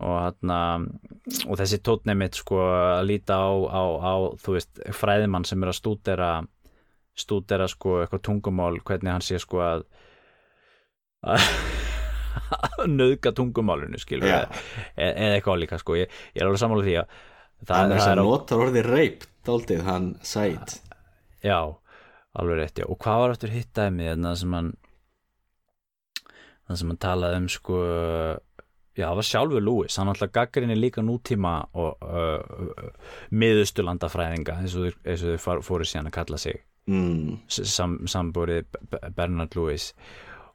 Og, hana, og þessi tótt nefnitt sko að líta á, á, á, veist, fræðimann sem er að stúdera stúdera sko eitthvað tungumál hvernig hann sé sko að að nöðga tungumálinu skilur Já. eða, eða eitthvað líka sko ég, ég er alveg sammála því að það, hann er að notar orðið reyp daldið hann Said já, alveg rétt já. og hvað var eftir hitt dæmi þarna sem hann það sem hann talaði um sko já, það var sjálfur Lewis, hann alltaf gaggrinni líka nútíma og uh, miðusturlandafræðinga eins og þau- fóru síðan að kalla sig mm. sam, sambúrið Bernard Lewis.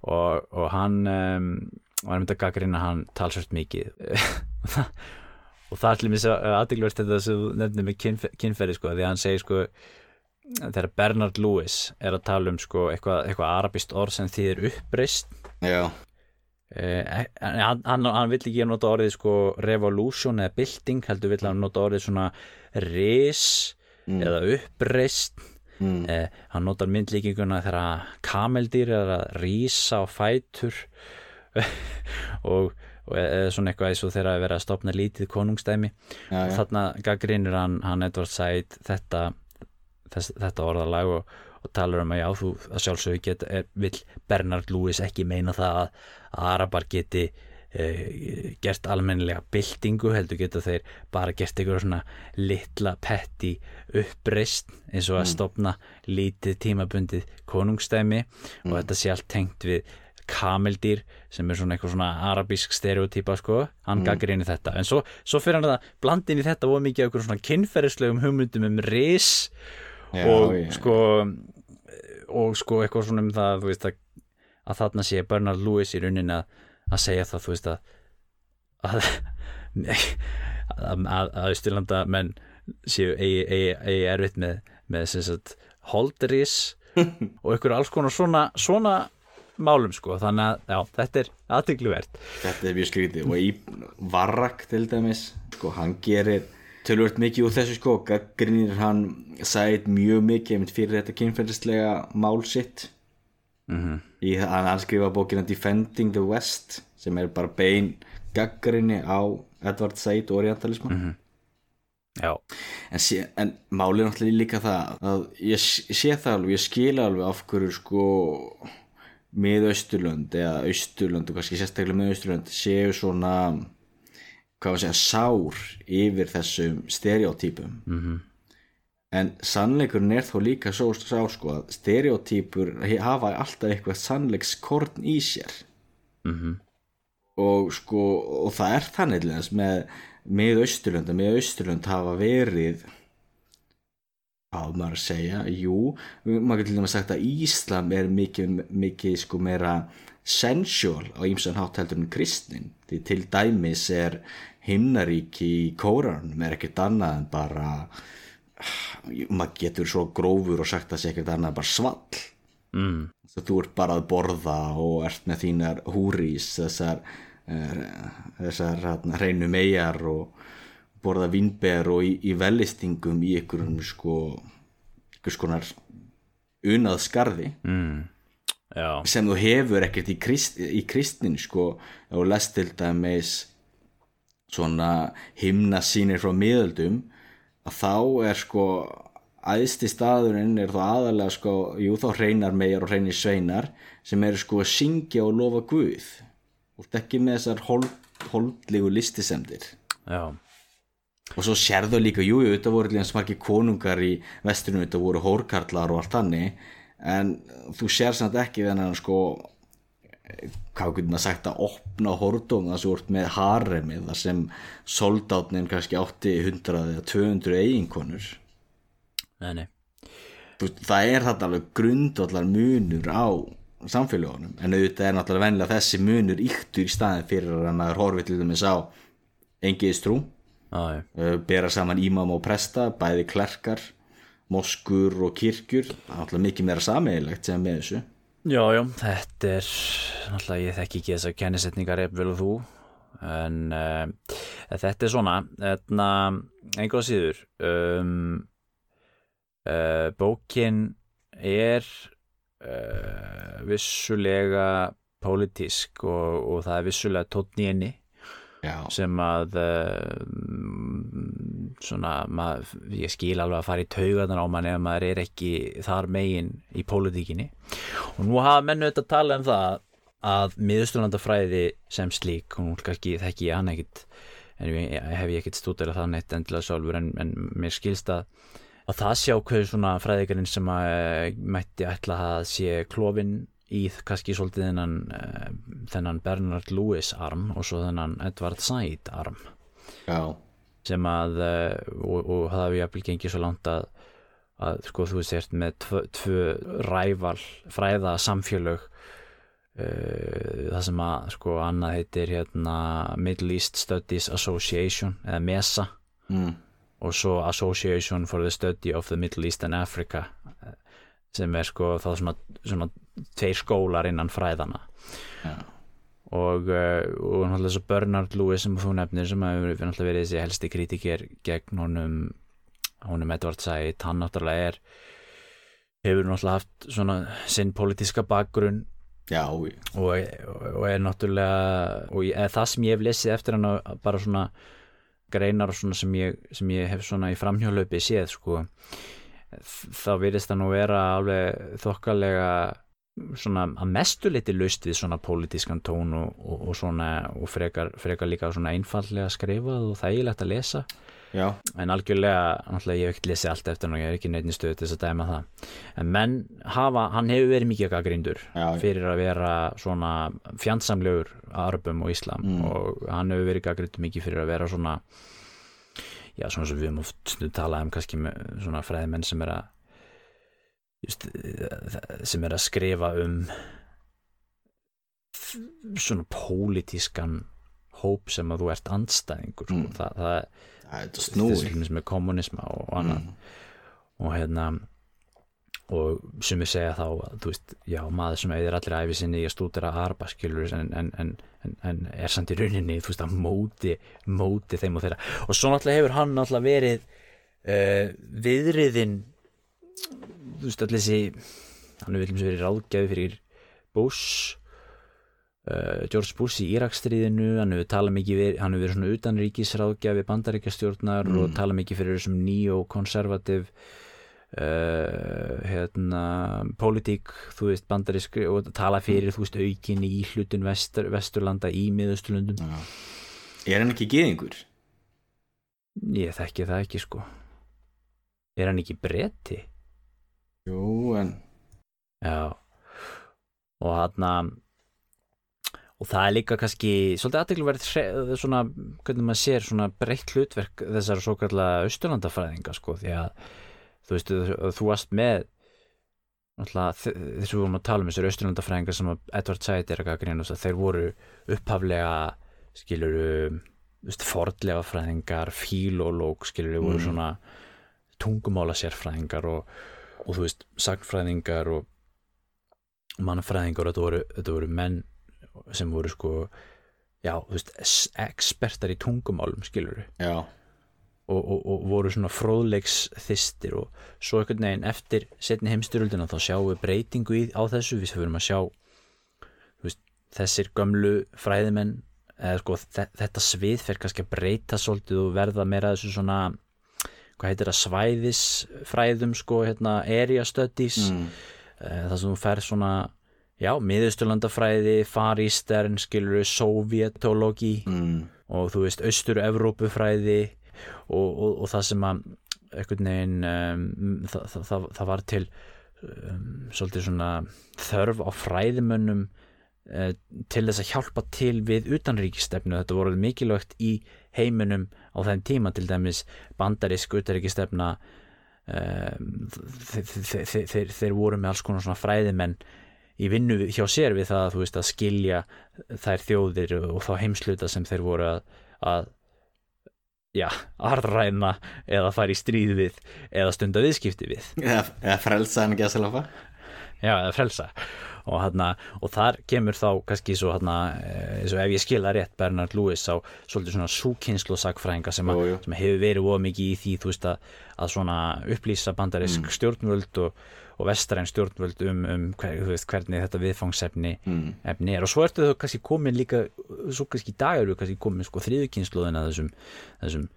Og, og hann um, var myndið að gaggrina hann talsvært mikið. Og það er til mér aðdeglverst þetta sem þú nefnir með kynf kynferði sko, því hann segir sko þegar Bernard Lewis er að tala um sko eitthvað, eitthvað arabist orð sem þýðir uppreist já, Eh, hann, hann, hann vill ekki nota orðið sko revolution eða bylting heldur vill hann nota orðið svona ris eða uppreist mm. eh, hann notar myndlíkinguna þegar kameldýr er að rísa á fætur og, og eða svona eitthvað eins og þegar að vera að stopna lítið konungstæmi já, já. þarna gaggrinir hann, hann Edward Said þetta, þess, þetta orðalag og, og talar um að já, þú að er, vill Bernard Lewis ekki meina það að, að Arabar geti eh, gert almennilega byltingu heldur geta þeir bara gert einhverja svona litla petti uppreist eins og að stopna lítið tímabundið konungstæmi og þetta sé allt tengt við kameldýr sem er svona eitthvað svona arabísk stereotýpa sko, hann mm. gaggrinni þetta. En svo, svo fyrir hann að blandin í þetta voru mikið eitthvað svona kynferðislegum hugmyndum um ris Já, og já. sko og sko eitthvað svona um það veist að, að þarna sé Bernard Lewis í rauninni að, að segja það þú veist að að, að, að, Ísturlanda menn séu eigi, eigi, eigi erfitt með, með sagt holdris og einhver alls konar svona, svona málum sko. Þannig að já, þetta er aðtygluvert þetta er mjög skrítið. Og í Varrak til dæmis sko, hann gerir tölvöld mikið úr þessu sko, gaggrinir hann Said mjög mikið fyrir þetta kynferðislega mál sitt mm í hann skrifa bókina Defending the West sem er bara bein gaggrinni á Edward Said orientalisman já, en, sé, en málið er náttúrulega líka það að ég s- sé það alveg, ég skila alveg af hverju sko miðausturlönd eða austurlönd og kannski sérstaklega miðausturlönd séu svona hvað var að segja sár yfir þessum stereotypum. -hmm. En sannleikurinn er þó líka svo sá sko að stereotypur hafa alltaf eitthvað sannleikskorn í sér. Mhm. Og sko og það er þannig með með Austurlönd með Austurlönd hafa verið á maður að segja jú, maður getur til dæmis sagt að Íslam er mikið, mikið sko meira sensual á ýmsan hátt heldur en kristnin. Því til dæmis er himnaríki í kóranum er ekkert annað en bara maður getur svo grófur og sagt að sé ekkert annað bara svall. Mm. Þú ert bara að borða og ert með þínar húrís þessar eh, þessar hérna, hreinu megar og borða vínber og í, í velistingum í einhverjum sko einhvers konar unað skarði Mm. sem þú hefur ekkert í, krist, í kristnin sko. Og lest til dæmis svona himna sínir frá miðöldum að þá er sko æðsti staðurinn er þá aðalega sko, jú þá hreinar megar og hreinir sveinar sem eru sko að syngja og lofa Guð. Og ekki með þessar hold, holdlegu listisemdir. Já, og svo sérðu líka, jú, jú, þetta voru líka smarki konungar í vesturinu, þetta voru hórkarlar og allt hannig en þú sér samt ekki þennan sko hvað getur maður sagt að opna sem þú ert með haremi þar sem soldátnin kannski átti 100 eða 200 eiginkonur. Nei, nei. Veist, það er þetta alveg grundvallar munur á samfélagunum en auðvitað er náttúrulega vennilega þessi munur yktur í staðin fyrir að er horfið til dæmis á engiðistrú já, já, uh, bera saman ímam og presta bæði klerkar, moskur og kirkjur, það er náttúrulega mikið meira sameigilegt sem með þessu já, já, þetta er náttúrulega ég þekki ekki þessar kennisetningar ef vel og þú en uh, þetta er svona þetta, einhvað síður um, uh, bókin er uh, vissulega pólitísk og, og það er vissulega tótt í henni Já, sem að um, svona mað, ég skil alveg að fara í taugarnar á mann ef maður er ekki þar megin í pólitíkinni. Og nú hafa mennu þetta að tala um það að miðusturlandafræði sem slík og nú kannski þekki ég hann ekkit en ég, hef ég ekkit stúdera það neitt endilega sjálfur en, en mér skilst að að það sjá hverju svona fræðikarinn sem að eh, mætti ætla að sé klófin í kannski svolítið þennan, uh, þennan Bernard Lewis arm og svo þennan Edward Said arm. Já, sem að uh, og, og það hefur jafnvel gengið svo langt að, að sko þú sért með tvö, tvö ræval fræða samfélög uh, það sem að sko annað heitir hérna Middle East Studies Association eða MESA. Mm, og svo Association for the Study of the Middle East and Africa sem er sko þá svona, svona tveir skólar innan fræðana já, og, uh, og náttúrulega svo Bernard Lewis sem þú nefnir sem hefur náttúrulega verið þessi helsti kritikir gegn honum honum Edward Said, hann náttúrulega er hefur náttúrulega haft svona sinn pólitíska bakgrunn. Já, og, og er náttúrulega og ég, það sem ég hef lesið eftir hann bara svona greinar svona sem ég, sem ég hef svona í framhjólaupi séð sko þá virðist það nú vera alveg þokkalega svona að mestu liti laust við svona pólitískan tón og, og, og svona og frekar, frekar líka svona einfallega skrifað og þægilegt að lesa já, en algjörlega, náttúrulega ég hef ekki lesið allt eftir hann og ég er ekki neitt í stöðu til þess að dæma það en menn hafa, hann hefur verið mikið gaggrindur Já. fyrir að vera svona fjandsamlegur arbum og islam Mm. og hann hefur verið gaggrindur mikið fyrir að vera svona já, svona sem við höfum oft talað um kannski með svona fræðimenn sem er að just, sem er að skrifa um svona pólitískan hóp sem að þú ert andstæðingur sko. Mm. það, það, það er til dæmis með kommunisma og annað mm, og hérna og sem við segja þá veist, já, maður sem eðir allir æfi sinni í að stúdera arba skilur en, en, en, en, er samt í rauninni veist, móti, móti þeim og þeirra og svo náttúrulega hefur hann náttúrulega verið uh, viðriðin þú veist, allir þessi hann hefur viljum verið ráðgjafi fyrir Bush uh, George Bush í Írakstríðinu hann hefur talað mikið verið, hann hefur verið svona utanríkisráðgjafi bandaríkjastjórnar og talað mikið fyrir þessum neo-konservativ Uh, hérna pólitík, þú veist, bandarísk og tala fyrir, þú veist, aukin í hlutun vestur, vesturlanda í miðausturlundum já. er hann ekki geðingur? ég þekki það ekki sko er hann ekki bretti? Jú, en já og hann og það er líka kannski svolítið aðteglverð svona, hvernig maður sér svona breytt hlutverk þessar svo kallega austurlandafræðinga sko, því að þú veist, þú, þú varst með náttúrulega þess að við vorum að tala um þessar austurlandafræðingar sem að Edward Said er að gaggrina þeir voru upphaflega skiluru fordlega fræðingar, fílólóg skiluru, voru Mm. svona tungumála sérfræðingar og, og þú veist, sagnfræðingar og mannfræðingar þetta voru, þetta voru menn sem voru sko já, þú veist, expertar í tungumálum skiluru já, og, og, og voru svona fróðleiks þistir og svo einhvern veginn eftir setni heimstyröldina þá sjáum við breytingu í, á þessu. Við fyrir að sjá veist, þessir gömlu fræðimenn eða sko þe- þetta svið fer kannski að breyta svolítið og verða meira þessu svona hvað heitir það svæðisfræðum sko hérna area studies mm. Eh, þar sem þú fer svona já, miðusturlandafræði, faristern skilur sovjetologi Mm. og þú veist austur-evrópufræði og, og, og það sem að einhvern veginn um, það, það, það, það var til um, svolítið svona þörf á fræðimönnum uh, til þess að hjálpa til við utanríkistefnu, þetta voruð mikilvægt í heiminum á þeim tíma til dæmis bandarisk utanríkistefna um, þeir, þeir, voru með alls konar svona fræðimenn í vinnu hjá sér við það þú veist að skilja þær þjóðir og þá heimsluta sem þeir voru að, að já, arræna eða fara í stríð við eða stunda viðskipti við. Eða, eða frelsa hann ekki að selja já, eða frelsa og, hana, og þar kemur þá kannski svo hana, eins og ef ég skila rétt Bernard Lewis á svolítið svona súkynslu sagfræðinga sem, að- jú. sem hefur verið of mikið í því þú veist að, að svona upplýsa bandarisk stjórnvöld og, og vestræn stjórnvöld um, um hver, veist, hvernig þetta viðfangsefni Mm. efni er og svo ertu þau kannski komin líka svo kannski í dag eru kannski komin sko þriðukynsluðina þessum, þessum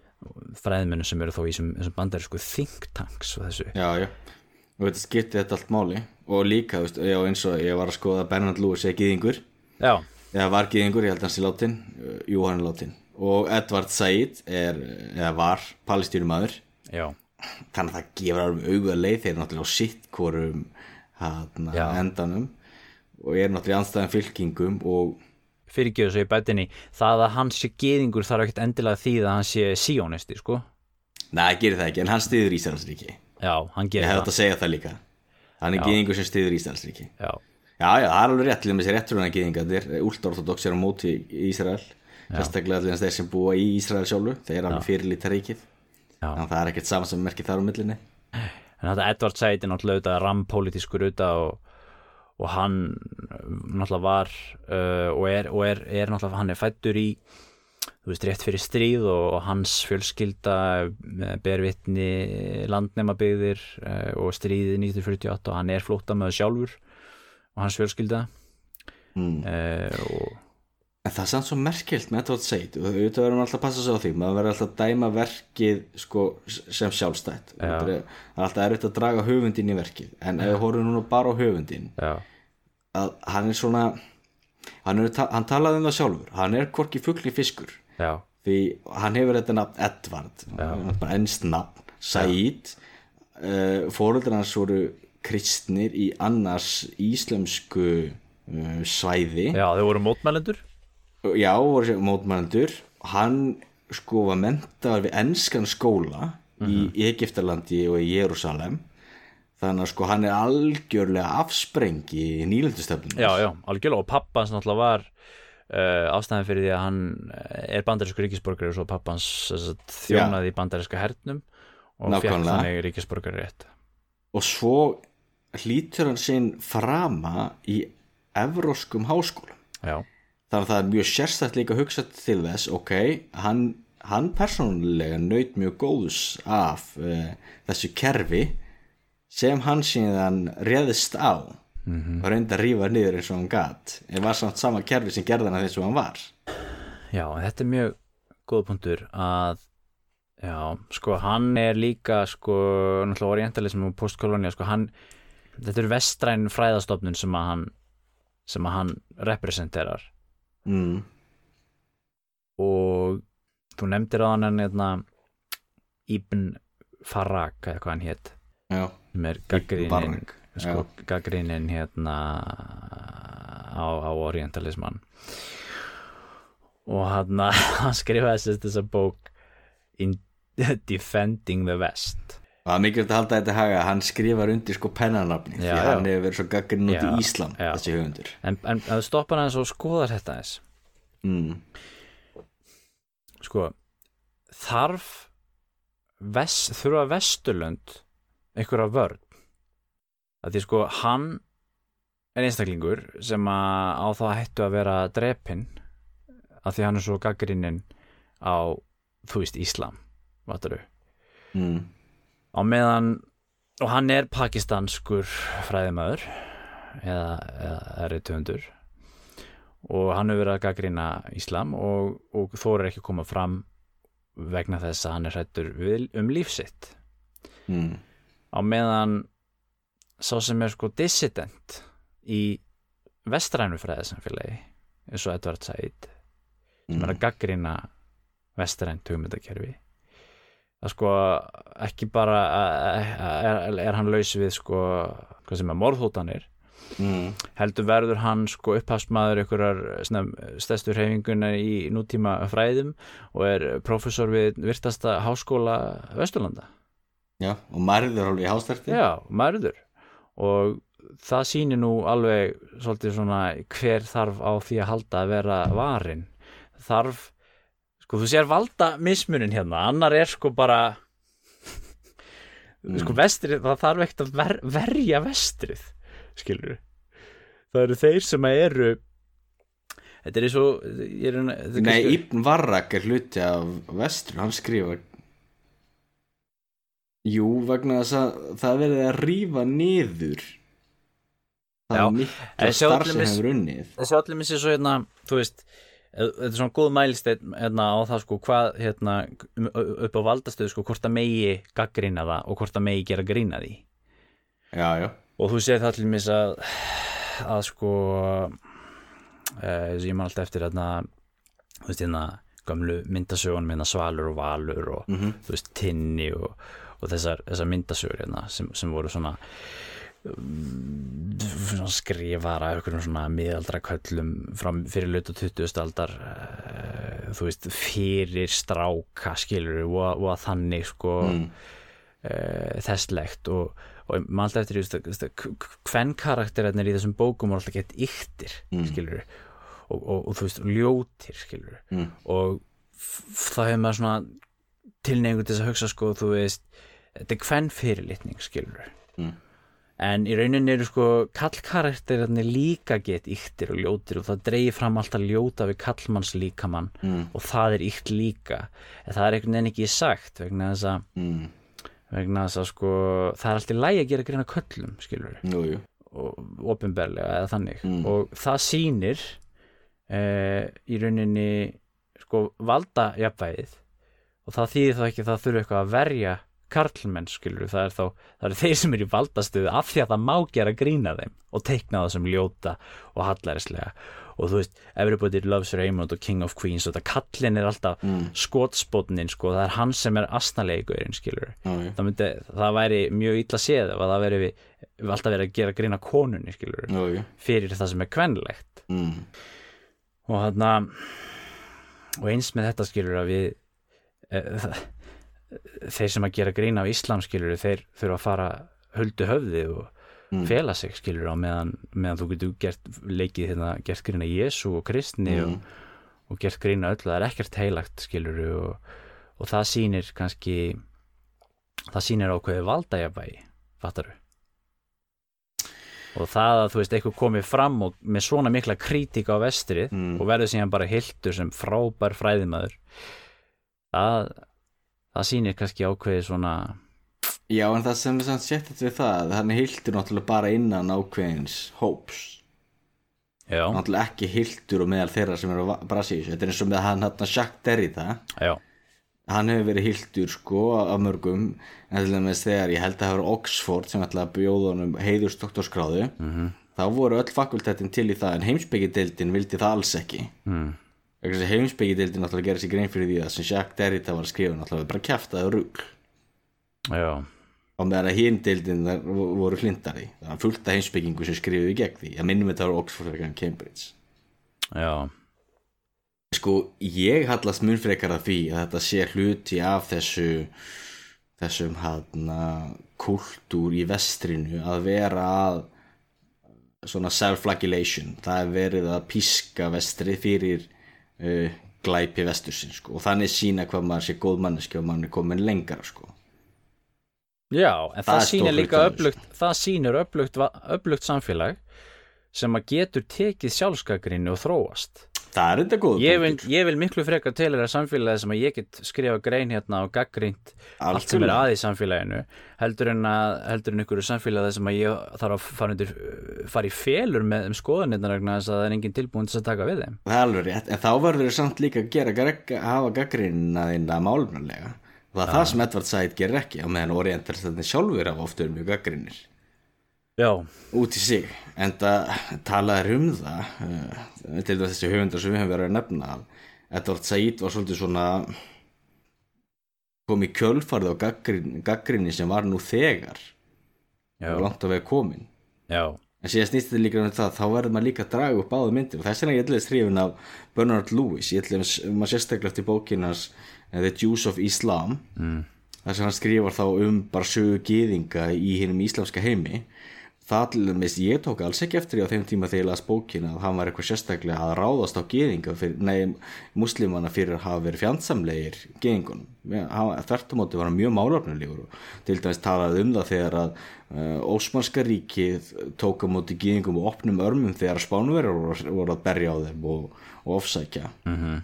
fræðmennum sem eru þó í þessum bandarísku think tanks og þessu Já, já og þetta skipti þetta allt máli. Og líka, veist, já, eins og ég var að skoða Bernard Lewis er gýðingur já, eða var gýðingur, ég held hans er látin jú, hann er látin og Edward Said er, eða var palestínumæður. Þannig að það gefur alveg auga leið. Þeir eru náttúrulega á sitt Já. endanum. Og er náttúrulega í anstæðan fylkingum og fyrirgjöðu svo í bætinni það að hann sé geðingur þarf ekkert endilega því að hann sé síónisti sko. Neða, gerir það ekki, en hann stiður Íslandsríki já, hann ég gerir hef það. þetta að segja það líka. Hann er gýðingur sem stiður Íslandsríki já, Já, já, það er alveg rétt, til þess að réttur hann gýðingarnir, últortodox er á móti í Ísrael, sérstaklega allir þeir sem búa í Ísrael sjálfu, þeir eru alveg fyrirlíta ríkið, já. þannig að það er ekkert saman sem merkir þar á millinni. en þetta Edward Said er náttúrulega auðvitað rampolítiskur auðvitað og, og hann náttúrulega var uh, og, er, og er, er náttúrulega hann er fættur í þú veist, rétt fyrir stríð og, og hans fjölskylda uh, ber vitni landnemabyggðir uh, og stríðið 1948 og hann er flóttamöður sjálfur og hans fjölskylda Mm. uh, og En það er samt svo merkilt með Edward Said og auðvitað verðum alltaf að passa sig á því, maður verður alltaf að dæma verkið sko, sem sjálfstætt. Já. Það það er alltaf erfitt að draga höfundin í verkið, en ef við horfum núna bara á höfundin, já, að hann er svona, hann, er, hann talaði um það sjálfur, hann er hvorki fugli fiskur. já, því hann hefur þetta nafn Edvard. Ennst nafn, Said. Uh, fóröldar hans voru kristnir í annars íslensku uh, svæði. Já, þau voru mótmælendur. Já, voru mótmælendur. Hann sko var mentaður við ennskan skóla í Egiptalandi og í Jérúsalem þannig að sko hann er algjörlega afsprengi í nýlendustöfnum já, já, algjörlega. Og pappans náttúrulega var uh, ástæðan fyrir því að hann eh, er bandarísku ríkisborgari og svo pappans þjónaði í bandaríska hernum og Nákvæmlega. þannig ríkisborgari rétt og svo hlýtur hann sinn frama í evróskum háskólum. Já, þannig að það er mjög sérstætt líka að hugsa til þess ok, hann, hann persónulega naut mjög góðs af uh, þessu kerfi sem hann síðan réðist á og reyndi að rífa niður eins og hann gat. En var samt sama kerfi sem gerði hann að þessu hann var. Já, þetta er mjög góð punktur að já, sko hann er líka sko, náttúrulega orientalism og postkolónia, sko hann þetta er vestræn fræðastofnun sem að hann sem að hann representerar. Mm. og þú nefndir á hann en hérna, Ibn Farag eða hvað hann hétt já, sem er Farag, sko, gaggrinin hérna á, á orientalisman og hann hann skrifaði sérst þessa bók in Defending the West. Það er mikilvægt að halda þetta haga hann skrifar undir sko pennanafni því að hann hefur verið svo gaggrinn út í Íslam já. þessi höfundur. En, en að þú stoppar hann og skoðar þetta eins mm. sko þarf vest, þurfa vesturlönd einhverja vörn að því sko hann er einstaklingur sem á það hættu að vera drepinn að því hann er svo gaggrinnin á þú veist Íslam vataru Mm. á meðan og hann er pakistanskur fræðimæður eða, eða reytöfundur og hann hefur verið að gaggrina Íslam og, og þórir ekki að koma fram vegna þess að hann er hrættur um lífsitt mm. Á meðan sá sem er sko dissident í vestrænu fræðisamfélagi eins og Edvard Said sem er að gaggrina vestrænt hugmyndakerfi að sko ekki bara er, er hann laus við sko hvað sem er morðhótanir mm. heldur verður hann sko upphafsmaður ykkurar stæstu hreyfinguna í nútíma fræðum og er professor við virtasta háskóla Vesturlanda Já, og marður alveg í hástærti Já, marður og það sýnir nú alveg svolítið svona hver þarf á því að halda að vera varin. Þarf, sko þú sér valda mismunin hérna, annar er sko bara Mm. sko vestrið, það þarf ekkert að ver, verja vestrið, skilur það eru þeir sem eru þetta er eins og er, Nei, Ibn Varrak er hluti af vestru, hann skrifa Jú, vegna þess að það verið að rýfa niður það Já, er mikla starf sem hefur unnið þessi allir missi svo hérna, þú veist þetta er svona góð mælsteinn hérna, á það sko hvað hérna, um- upp á valdastöðu sko hvort að megi gaggrina það og hvort að megi gera grína því. Já, já, og þú séð það til mis að að sko eh, ég man alltaf eftir hérna þú veist hérna gömlu myndasögun hérna svalur og valur og Mhm. þú veist tinni og, og þessar, þessar myndasögur hérna sem, sem voru svona svona skrifar af einhverjum svona miðaldra köllum fram fyrir lötu 20. aldar uh, þú veist fyrir stráka skilur og, og að þannig sko mm. uh, þesslegt og, og maður alltaf eftir þú veist, að hvern karakterarnir í þessum bókum er alltaf gett yktir Mm. skilur og, og, og þú veist ljótir skilur Mm. og þá hefur maður svona tilneigingu til þess að hugsa sko þú veist þetta er hvern fyrirlitning skilur Mm. en í rauninni eru sko kallkarakterarnir líka gett yktir og ljótir og það dreigir fram alltaf ljóta við kallmanns líkamann Mm. og það er ykt líka en það er einhvern veginn ekki sagt vegna þess að Mm. vegna þess að sko það er alltaf lægi að gera greina köllum skilur Jú, jú og opinberlega eða þannig Mm. og það sýnir eh, í rauninni sko valda jafnvægið og það þýðir þá ekki að það þurfi eitthvað að verja karlmenn skilur það er þá það eru þeir sem eru í valdastuðu af því að það má gera grína þeim og teikna það sem ljóta og hallarislega og þú veist, everybody loves Raymond og King of Queens og það kallin er alltaf Mm. skotspotnin sko, það er hann sem er astnalegurinn skilur já, það, myndi, það væri mjög illa séð að það veri við, við alltaf verið að gera grína konunni skilur jú fyrir það sem er kvenlegt. Mm. og þarna og eins með þetta skilur að við e, þeir sem að gera grína á Íslam skilur þeir þurfa að fara höldu höfði og Mm. fela sig skilur á meðan, meðan þú getur gert leikið hérna, gert grína Jésu og Kristni Mm. og, og gert grína öllu, það er ekkert heilagt skilur og, og það sýnir kannski það sýnir ákveði valdajafægi fattaru og það að þú veist eitthvað komið fram og með svona mikla kritík á vestrið Mm. og verður síðan bara hildur sem frábær fræðimæður það það sýnir kannski ákveði svona Já, en það sem er samt séttið við það hann hildur náttúrulega bara innan ákveðins hóps. Já, náttúrulega ekki hildur og meðal þeirra sem eru í þessu þetta er eins og með hann hann Jacques Derrida. Já, hann hefur verið hildur sko af mörgum. En til dæmis þegar ég held að það hefur Oxford sem ætlaði að bjóða honum heiðurs doktorskráðu -hmm. þá voru öll fakultetin til í það en heimsbyggideildin vildi það alls ekki. Mm, heimsbyggideildin náttúrulega gerir sér grein fyrir því að sem Jacques Derrida var að skrifa náttúrulega bara rugl. Já. Á meðan að hinn deildin þar vo- voru hlindari það var fullt af heimsbyggingu sem skrifuðu gegn því. Að minnum þetta var Oxford en Cambridge. Já, sko ég hallast mun frekar að því að þetta sé hluti af þessu þessum hann kultúr í vestrinu að vera að svona self-flagellation. Það er verið að píska vestri fyrir uh, glæpi vestursinn sko. Og þannig sína hvað maður sé góð manneski og maður er komin lengra sko. Já en Það það, hluti líka öflugt það sýnir öflugt, öflugt samfélag sem að getur tekið sjálfskagrinni og þróast það er þetta góð ég vil, ég vil miklu frekar til þeirra samfélagi sem að ég get skrifa grein hérna og gaggrínt allt sem er að í samfélaginu heldur en að heldur en ykkur samfélagi sem að ég þarf að fara, undir, fara í félur með um skoðanirna vegna þess að það er enginn tilbúin til að taka við þeim. Það er alveg rétt, en þá verður þau samt líka að gera að hafa gaggrínina þína málunarlega og það er það sem Edvard Said gerir ekki á meðan orientalistandi sjálfur af oftur mjög gaggrínir Já. út í sig en það talaður um það uh, til þessi höfundar sem við höfum verið að nefna að Edvard Said var svolítið svona komið kjölfarið á gaggrinni sem var nú þegar Já. og langt að vega komin Já. en síðan snýst þetta líka um það þá verður maður líka að draga upp áður myndir og þess vegna ég ætlaði skrifin af Bernard Lewis ég ætlaði um að sérstaklega eftir bókinas uh, The Jews of Islam mm. þar sem hann skrifar þá um bara sögu gýðinga í hinnum íslamska heimi það til dæmis, ég tók alls ekki eftir á þeim tíma þegar ég las bókina að hann var eitthvað sérstaklega að ráðast á geðinga nei, muslimana fyrir að hafa verið fjandsamlegir geðingunum þertumóti var hann mjög málöfnulegur til dæmis talaði um það þegar að uh, Ósmanska ríkið tók á móti geðingum og opnum örmum þegar spánverður voru, að berja á þeim og, og ofsækja mm -hmm.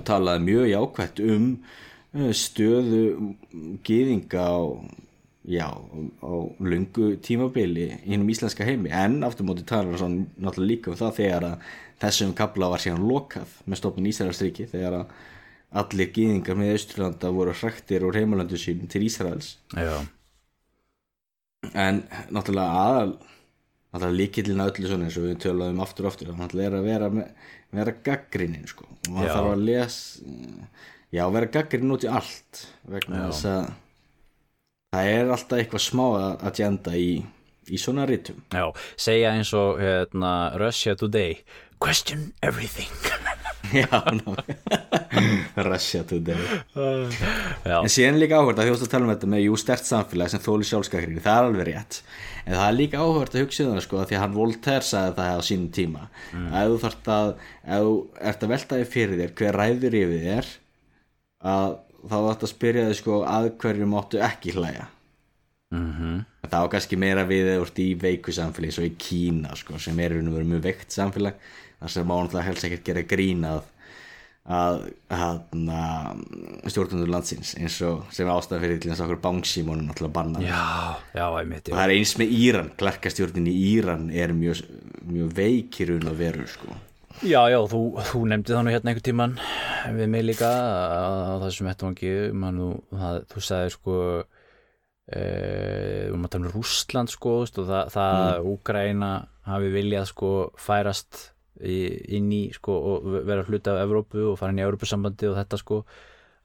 og talaði mjög jákvæmt um uh, stöðu geðinga og já, á lungu tímabili hinn um íslenska heimi en aftur móti talar hann náttúrulega líka um það þegar að þessum kabla var síðan lokað með stofnun Ísraelsriki þegar að allir gýðingar með Ísturlanda voru hrættir úr heimalandu sín til Ísraels Já. en náttúrulega aðal náttúrulega líkillin öllu svona eins og við töluðum aftur og aftur náttúrulega er að vera, með, vera gaggrinnin sko og Já. þarf að lesa já, vera gaggrinnin út í allt vegna þess að það er alltaf eitthvað smá agenda í, í svona rítum Já, segja eins og hérna, Russia Today Question everything. Já, ná. Russia today. Já, en síðan líka áhvert að þjóðst að tala um þetta með jú stert samfélag sem þóli sjálfskakringi það er alveg rétt. En það er líka áhvert að hugsa um það sko því að hann Voltaire sagði það á sínum tíma. Mm. að þú þarft að ef þú ert að velta þig fyrir þér hver ræður yfir þér að þá ætti að spyrja þig sko að hverju máttu ekki hlæja. Mm það var kannski meira við eða úr í veiku samfélagi svo í Kína sko, sem er raun og verið mjög veikt samfélag. Þar sem náttúrulega helst ekkert gera grín að að, að stjórnundur landsins eins og sem ástæða fyrir til þess að okkur bangsímónum náttúrulega banna já, já, einmitt og það er eins með Íran, klarkastjórnin í Íran er mjög, mjög veikir raun og veru sko Já, já, þú, þú nefndi það nú hérna einhvern tíman við mig líka á þessum vettvangi man, þú, það, þú sagði sko e, um að tala um Rússland sko og það, það mm. Úgræna hafi viljað sko færast í, inn í sko og vera hluti af Evrópu og fara inn í Evrópusambandi og þetta sko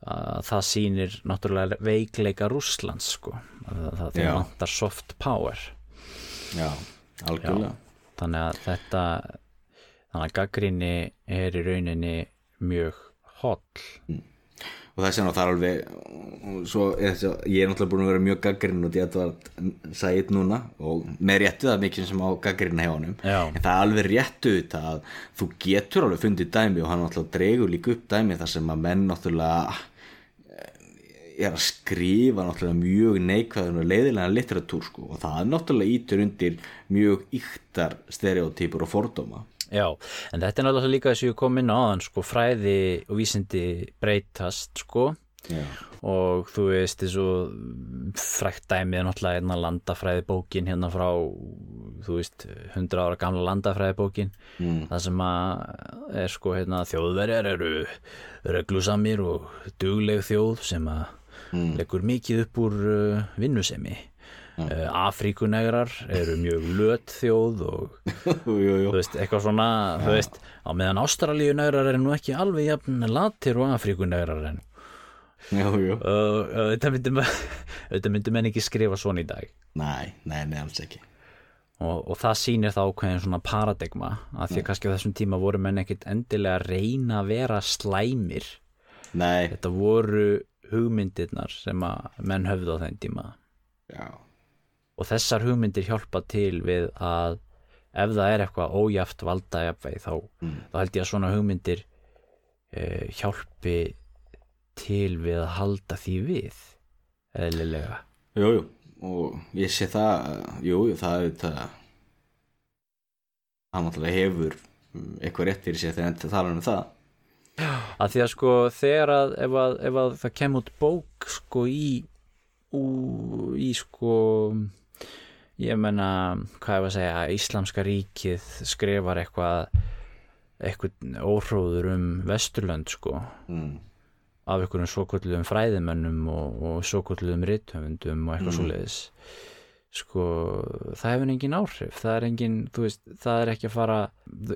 að það sýnir náttúrulega veikleika Rússlands sko að það, það Já. vantar soft power Já, algjörlega þannig að þetta þannig að gaggrinni er í rauninni mjög holl. Og þess vegna það er alveg svo að ég er náttúrulega búin að vera mjög gaggrinn og þetta var sætt núna og með réttu það mikið sem á gaggrinn hjá Já. en það er alveg réttu þetta að þú getur alveg fundið dæmi og hann náttúrulega dregur líka upp dæmi þar sem að menn náttúrulega eh, er að skrifa náttúrulega mjög neikvæðun og leiðilega litteratúr sko. Og það náttúrulega ítur undir mjög yktar stereotypur og fordóma Já, en þetta er náttúrulega líka þess að ég kom inn á þann sko, fræði og vísindi breytast sko Já, og þú veist þessu frækt dæmið er náttúrulega einna landafræði bókin hérna frá þú veist, 100 ára gamla landafræði bókin mm. það sem að er sko hérna þjóðverjar eru reglusamir og dugleg þjóð sem að Mm. leggur mikið upp úr uh, vinnusemi uh, Afríkunegrar eru mjög löt þjóð og þú veist, eitthvað svona þú veist, á meðan Ástralíunegrar eru nú ekki alveg jafn latir og Afríkunegrar en. Þetta myndi ma- þetta myndi menn ekki skrifa svona í dag. Nei, nei, nei, alls ekki. Og, og það sýnir þá hvernig svona paradigma að því að kannski á þessum tíma voru menn ekkit endilega að reyna að vera slæmir. Nei, þetta voru hugmyndirnar sem að menn höfðu á þeim tíma. Já og þessar hugmyndir hjálpa til við að ef það er eitthvað ójæft jafnvegi þá, Mm. þá held ég að svona hugmyndir eh, hjálpi til við að halda því við eðlilega. Jú, jú, og ég sé það jú, jú, það þetta það náttúrulega hefur eitthvað rétt fyrir sér þegar þetta tala um það. Að því að sko þegar að ef að, ef að það kemur út bók sko í ú, í sko ég menna, hvað er að segja Íslamska ríkið skrifar eitthvað eitthvað óhróður um Vesturlönd sko mm. af einhverjum svokvöldum fræðimönnum og, og svokvöldum rithöfundum og eitthvað mm. svoleiðis sko, það hefur engin áhrif það er engin, þú veist, það er ekki að fara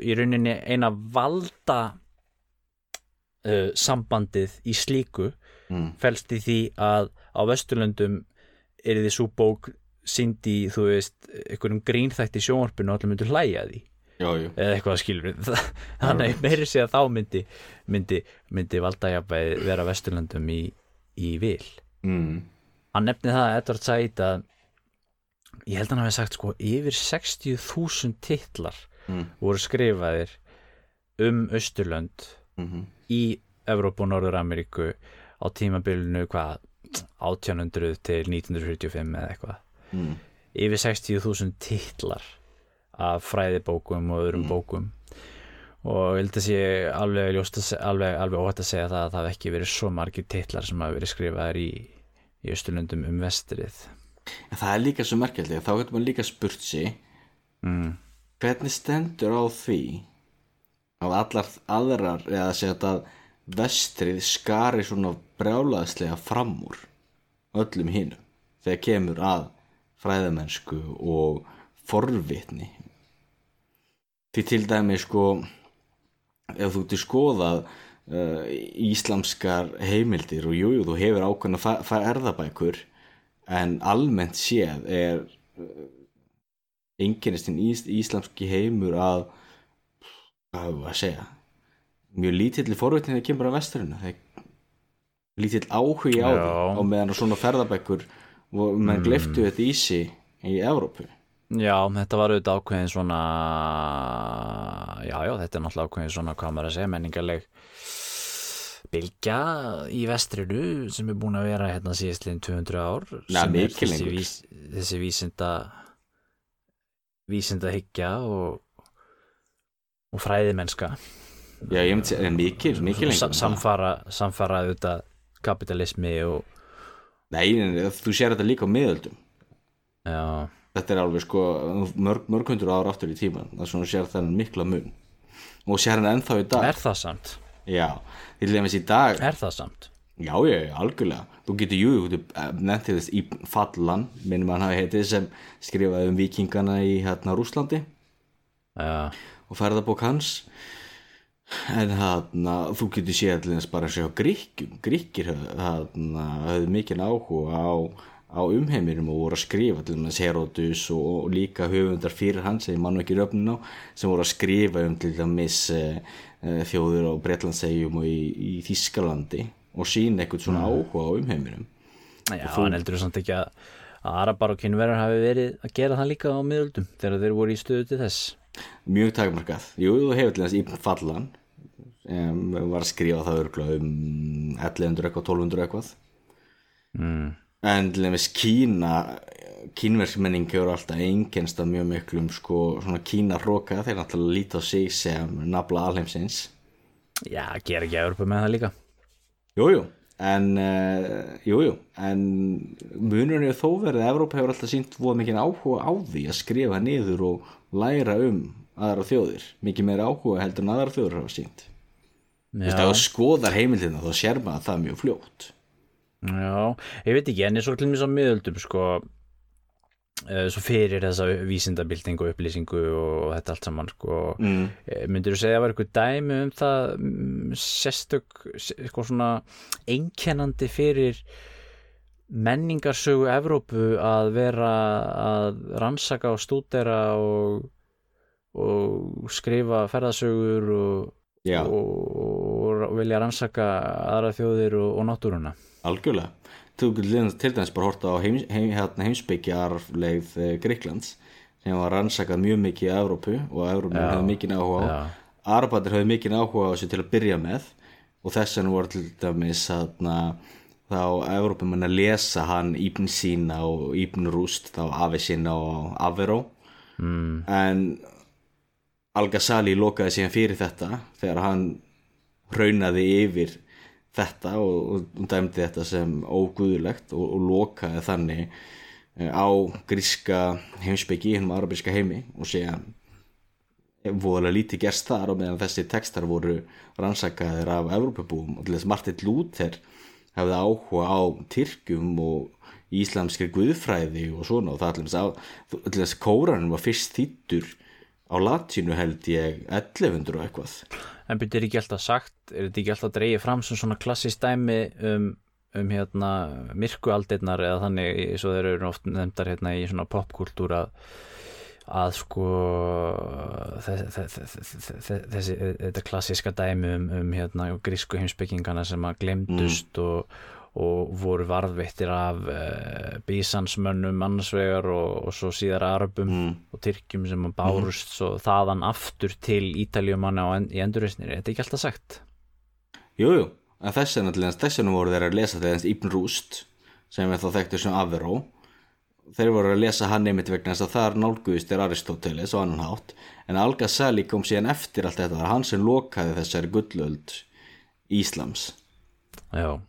í rauninni eina valda uh, sambandið í slíku Mm. felst í því að á Vesturlöndum er því svo bók sínd í, þú veist, einhverjum grínþætti sjónvarpinu og allir myndu hlæja að því. Já, já, eða eitthvað skilur við þannig að meiri sé að þá myndi myndi, myndi valdajafæði vera Vesturlöndum í, í vil. Mm. hann nefni það að Edvard Said að ég held að hann hafi sagt sko yfir 60.000 titlar Mm. voru skrifaðir um Östurlönd Mm í Evrópu og Norður-Ameríku á tímabilinu hvað 1800 til 1945 eða eitthvað Mm. yfir 60.000 titlar af fræðibókum og öðrum bókum og ég held að sé alveg, alveg, alveg óhætt að segja það að það hef ekki verið svo margir titlar sem hafa verið skrifaðir í, í Östurlöndum um vestrið En það er líka svo merkjaldið, þá getur maður líka spurt sig mm. hvernig stendur á því að allar aðrar eða að segja þetta að vestrið skari svona brjálaðslega fram úr öllum hinum þegar kemur að fræðamennsku og forvitni því til dæmi sko ef þú ert skoðað uh, íslamskar heimildir og jújú, jú, þú hefur ákveðna fa- fa- erðabækur en almennt séð er einkennistinn ís, íslamski heimur að hvað hefur að segja mjög lítill forvitni þegar kemur að vesturinu það lítill áhugi á Já. því á meðan svona ferðabækur og menn gleftu þetta í sig í Evrópu. Já, þetta var auðvitað ákveðin svona já, já, þetta er náttúrulega ákveðin svona hvað maður að segja, menningarleg bylgja í vestrinu sem er búin að vera hérna síðastliðin 200 ár Nei, sem er þessi, vís, þessi vísinda vísinda hyggja og og fræðimennska. Já, ég myndi Sa- en það. samfara, samfara auðvitað kapitalismi og Nei, þú sér þetta líka á miðöldum. Já, þetta er alveg sko mörg, mörg hundur ára aftur í tíman það er svona sér þennan mikla mun. Og sér hann ennþá í dag. Er það samt? já, til dæmis í dag Er það samt? já, já, algjörlega. Þú getur, jú, þú getur nefntið þess í Fallan minnum hann hafi heitið sem skrifaði um vikingana í hérna Rúslandi Já, og ferðabók hans en hérna þú getur séð allir bara að sjá gríkjum gríkir hérna höfðu mikinn áhuga á, á umheiminum og voru að skrifa til dæmis Herodus og, og líka höfundar fyrir hans sem mann ekki röfnum á sem voru að skrifa um til dæmis e, e, þjóður á Bretlandsegjum og í, í Þískalandi og sína eitthvað svona áhuga á umheiminum. Já, hann heldur samt ekki að að Arabar og kynverjar hafi verið að gera það líka á miðöldum þegar þeir voru í stöðu til þess? Mjög takmarkað. Jú, þú hefur til þess Ibn Fallan um, var að skrifa það örgla um 1100 eitthvað, 1200 eitthvað. Mm. en til dæmis Kína kínverksmenning hefur alltaf einkennst að mjög miklum sko, svona Kína hróka þeir náttúrulega líta á sig sem nafla alheimsins. Já, gera ekki Evropa með það líka. Jújú en uh, jújú, en munurinn er þó verið að Evrópa hefur alltaf sínt voða mikið áhuga á því að skrifa niður og læra um aðra þjóðir, mikið meira áhuga heldur en aðra þjóðir hafa sínt Þú veist, þú skoðar heimildina þá sér maður að það er mjög fljótt Já, ég veit ekki, en eins og til mér á miðöldum sko eh, svo fyrir þessa vísindabildingu og upplýsingu og þetta allt saman sko, mm. myndir þú segja að var eitthvað dæmi um það mm, sérstök sko svona einkennandi fyrir menningarsögu Evrópu að vera að rannsaka og stúdera og, og skrifa ferðasögur og, og, og vilja rannsaka aðra þjóðir og, og náttúruna. Algjörlega. Þú getur til dæmis bara horta á heims, heim, hérna, heimsbyggjarleið eh, Greiklands sem var rannsakað mjög mikið í Evrópu og Evrópu hefði mikið áhuga á. Arabatir hefði mikið áhuga á þessu til að byrja með og þess vegna voru til dæmis þarna, þá Evrópum að lesa hann Ibn Sina og Ibn Rúst þá Avicenna og Averó. Mm. en Al-Ghazali lokaði síðan fyrir þetta þegar hann raunaði yfir þetta og, og dæmdi þetta sem óguðulegt og, og lokaði þannig eh, á gríska heimsbyggi hennum arabiska heimi og síðan vorulega lítið gerst þar og meðan þessi textar voru rannsakaðir af Evrópabúum og til þess Martin Luther hefði áhuga á Tyrkjum og íslamskir guðfræði og svona og það til þess kóranum var fyrst þýttur á latínu held ég 1100 og eitthvað En byrjir ekki alltaf sagt, er þetta ekki alltaf dreigið fram sem svona klassist dæmi um, um hérna myrkualdirnar eða þannig, svo þeir eru oft nefndar hérna í svona popkultúr að að sko þessi þetta klassiska dæmi um, um hérna grísku heimsbyggingana sem að glemdust mm. og, og voru varðveittir af uh, bísansmönnum annarsvegar og, og svo síðar arabum mm. og tyrkjum sem að bárust mm. svo þaðan aftur til ítaljumanna en, í endurreysnir, er þetta ekki alltaf sagt? Jújú, jú. þess vegna voru þeir að lesa þegar Íbn Rúst sem er þá þekktur sem Averó þeir voru að lesa hann einmitt vegna þess að þar nálguðist er Aristóteles og annan hátt en Al-Ghazali kom síðan eftir allt þetta það var hann sem lokaði þessari gullöld Íslams já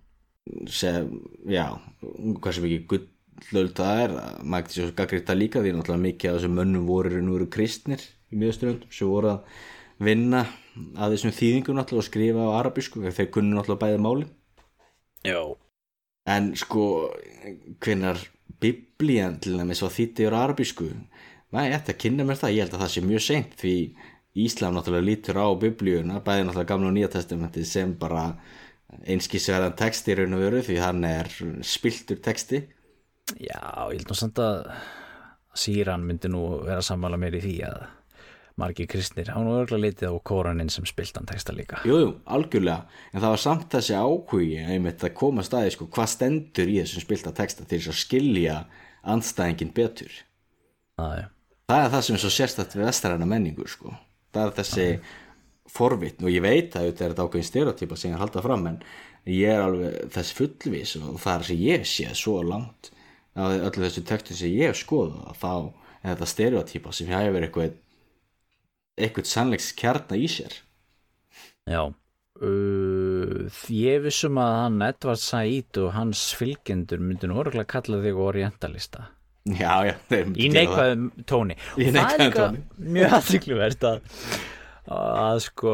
sem, já hvað sem ekki gullöld það er maður ekkert svo gaggrita líka því náttúrulega mikið af þessum mönnum voru nú eru kristnir í miðasturöndum sem voru að vinna að þessum þýðingum náttúrulega og skrifa á arabísku þegar kunnu náttúrulega bæði máli já. En sko hvinnar biblían til dæmis og þýtti úr arabísku maður ætti að kynna mér það, ég held að það sé mjög seint því Íslam náttúrulega lítur á biblíuna, bæði náttúrulega gamla og nýja testamenti sem bara einskísverðan texti í raun og veru því hann er spiltur texti. Já, ég held nú samt að Síran myndi nú vera sammála mér í því að margi kristnir, hann var örgulega litið á kóraninn sem spiltan texta líka. Jújú, algjörlega, en það var samt þessi áhugi einmitt að koma staði sko, hvað stendur í þessum spilta texta til þess að skilja andstæðingin betur? Aðeim. það er það sem er svo sérstætt við vestaræna menningu sko. það er þessi forvitn og ég veit að þetta er þetta ákveðin stereotypa sem ég halda fram en ég er alveg þess fullvis og það er sem ég sé svo langt á öllu þessu textu sem ég hef skoðað þá er þetta stereotypa sem hefur eitthvað eitthvað sannleiks kjarna í sér. Já. Uh, ég vissum að hann Edvard Said og hans fylgjendur myndi nú orðinlega kalla þig orientalista. Já, já Í neikvæðum tóni. Í neikvæðum tóni. Mjög aðsynkluvert að að sko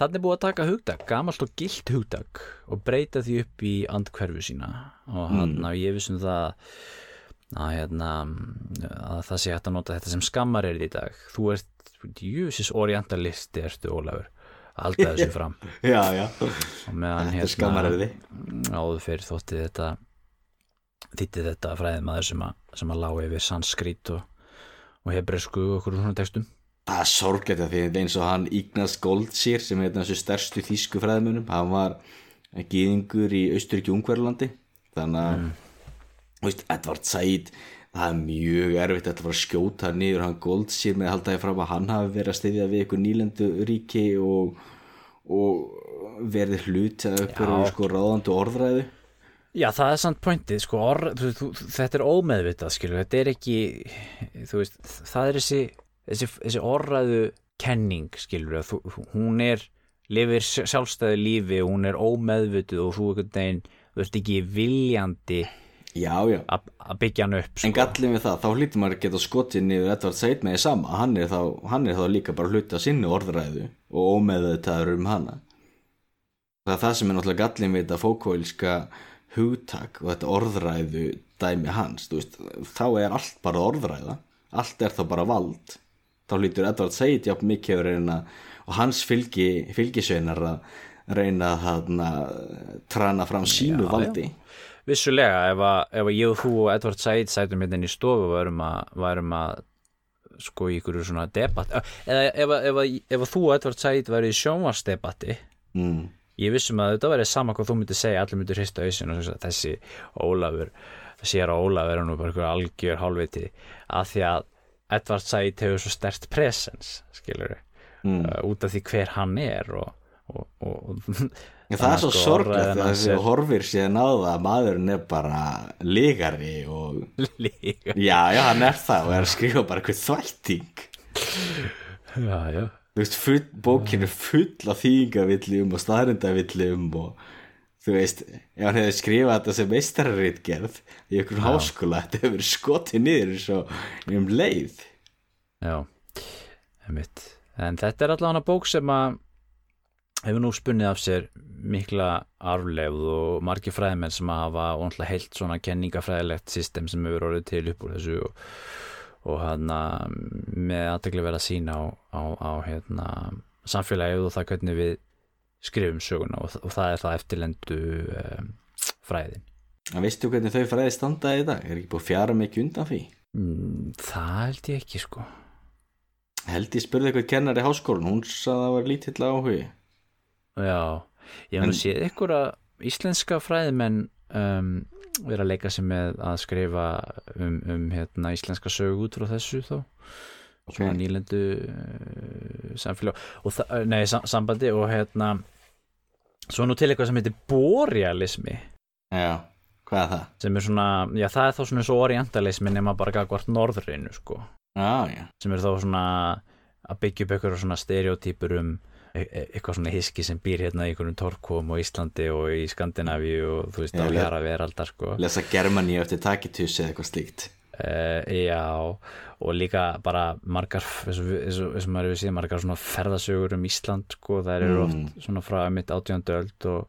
þannig búið að taka hugdag, gamalt og gilt hugdag og breyta því upp í andkverfu sína. Og hann mm. að ég vissum það að, hérna, að það sé hægt að nota þetta sem skammar er í dag. Þú ert júsis orientalisti ertu Ólafur. Alltaf þessu fram. Já, já. meðan hérna áður fyrir þótti þetta þýtti þetta fræðið maður sem að, að lág yfir sanskrit og, og hebreysku og okkur svona textum það er sorglega því þetta eins og hann Ignaz Goldsir sem er þessu stærstu þýsku fræðmönum hann var gíðingur í Austuríki Ungverðlandi þannig að mm. veist, Edvard Said það er mjög erfitt að fara að skjóta nýður hann Goldsir með að halda því fram að hann hafi verið að stiðja við ykkur nýlendu ríki og, og verið hlut að ykkur sko ráðandu orðræðu. Já það er samt pointið sko orð, þú, þetta er ómeðvitað skilur þetta er ekki veist, það er þessi, þessi, þessi orðræðu kenning skilur þú, hún er lifir sjálfstæði lífi og hún er ómeðvitið og þú veist ekki viljandi að byggja hann upp sko. en gallin við það, þá hlýttum maður að geta skotið niður Edvard Seid með því sama. Hann er, þá, hann er þá líka bara hluti að sinni orðræðu og er um hana. Það er það sem er náttúrulega gallin við þetta fókvælska hugtak og þetta orðræðu dæmi hans, veist, þá er allt bara orðræða, allt er þá bara vald þá hlýtur Edvard Seid jáfn mikið reyna, og hans fylgi, fylgisveinar að reyna að trana fram sínu já, valdi já vissulega ef að, ef að ég og þú og Edvard Said sætum hérna í stofu varum að, varum að sko í ykkur svona debatt eða ef, ef, ef að þú og Edvard Said væri í sjónvarsdebatti mm. ég vissum að þetta væri sama hvað þú myndir segja allir myndir hrista auðsinn og þessi Ólafur, sér að Ólafur er nú bara algjör hálfviti að því að Edvard Said hefur svo stert presens skilur mm. uh, út af því hver hann er og, og, og það er svo sorglegt að þessi horfir síðan á það að maðurinn er bara lígari og já, já, hann er það og er að skrifa bara eitthvað þvætting. Já, já. Þú veist, bókin er full af þýngavillum og staðrindavillum og þú veist, ef hann hefði skrifað þetta sem meistararritgerð í einhvern háskóla, þetta hefur verið skotið niður svo um leið Já, einmitt. En þetta er allavega bók sem að hefur nú spunnið af sér mikla arfleifð og margir fræðimenn sem að hafa óntlega heilt svona kenningafræðilegt system sem hefur orðið til upp úr þessu og, og hérna með aðtegli verið að sína á, á, á hérna, samfélagið og það hvernig við skrifum söguna og, og það er það eftirlendu um, fræðin. En veistu hvernig þau fræði standaði í dag? Er ekki búið fjara mikið undan því? Mm, það held ég ekki sko. Held ég spurði eitthvað kennar í háskólun, hún sagði að það var lítill áhugi. Já, ég hef nú séð að íslenska fræðimenn um, vera að leika sig með að skrifa um, um hérna, íslenska sögu út frá þessu þó Ok. svona nýlendu uh, samfélag og það, nei, sam sambandi og hérna svo nú til eitthvað sem heitir borealismi Já, hvað er það? sem er svona, já það er þá svona svo orientalismi nema bara gagvart norðrinu sko Já, já, sem er þá svona að byggja upp eitthvað svona stereotypur um e- e- eitthvað svona hiski sem býr hérna í einhverjum Torkom og Íslandi og í Skandinavíu og þú veist Já, á hjara veraldar sko lesa Germani eftir Takitus eða eitthvað slíkt. Uh, já og líka bara margar eins og, maður hefur séð margar svona ferðasögur um Ísland sko þær eru Mm. oft svona frá mitt 18. öld og,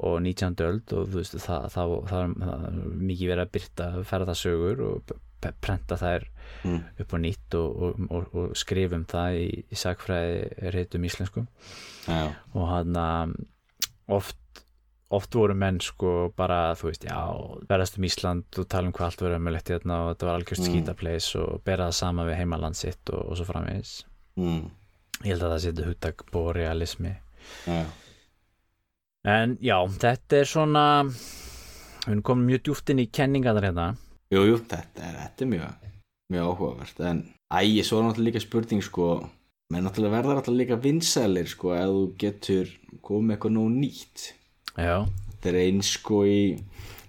og 19. öld og þú veist það, það, það, það, það er mikið verið að byrta ferðasögur og prenta þær Mm. upp á nýtt og, og, og, skrifum það í, í sagfræði reytum íslensku Já, og hann oft, oft voru menn sko bara þú veist, já, verðast um Ísland og tala um hvað allt verið ömulegt hérna og þetta var algjörst Mm. skítapleis og bera það sama við heimaland sitt og, og svo framvegis mm. ég held að það setja hugtak borealismi já, en já, þetta er svona við komin mjög djúft inn í kenningarnar hérna jú, jú, þetta er, þetta er mjög, mjög áhugavert. En ægi, svo er náttúrulega líka spurning, sko, menn náttúrulega verðar alltaf líka vinsælir, sko, ef þú getur komið eitthvað nú nýtt. Já, Þetta er eins, sko, í,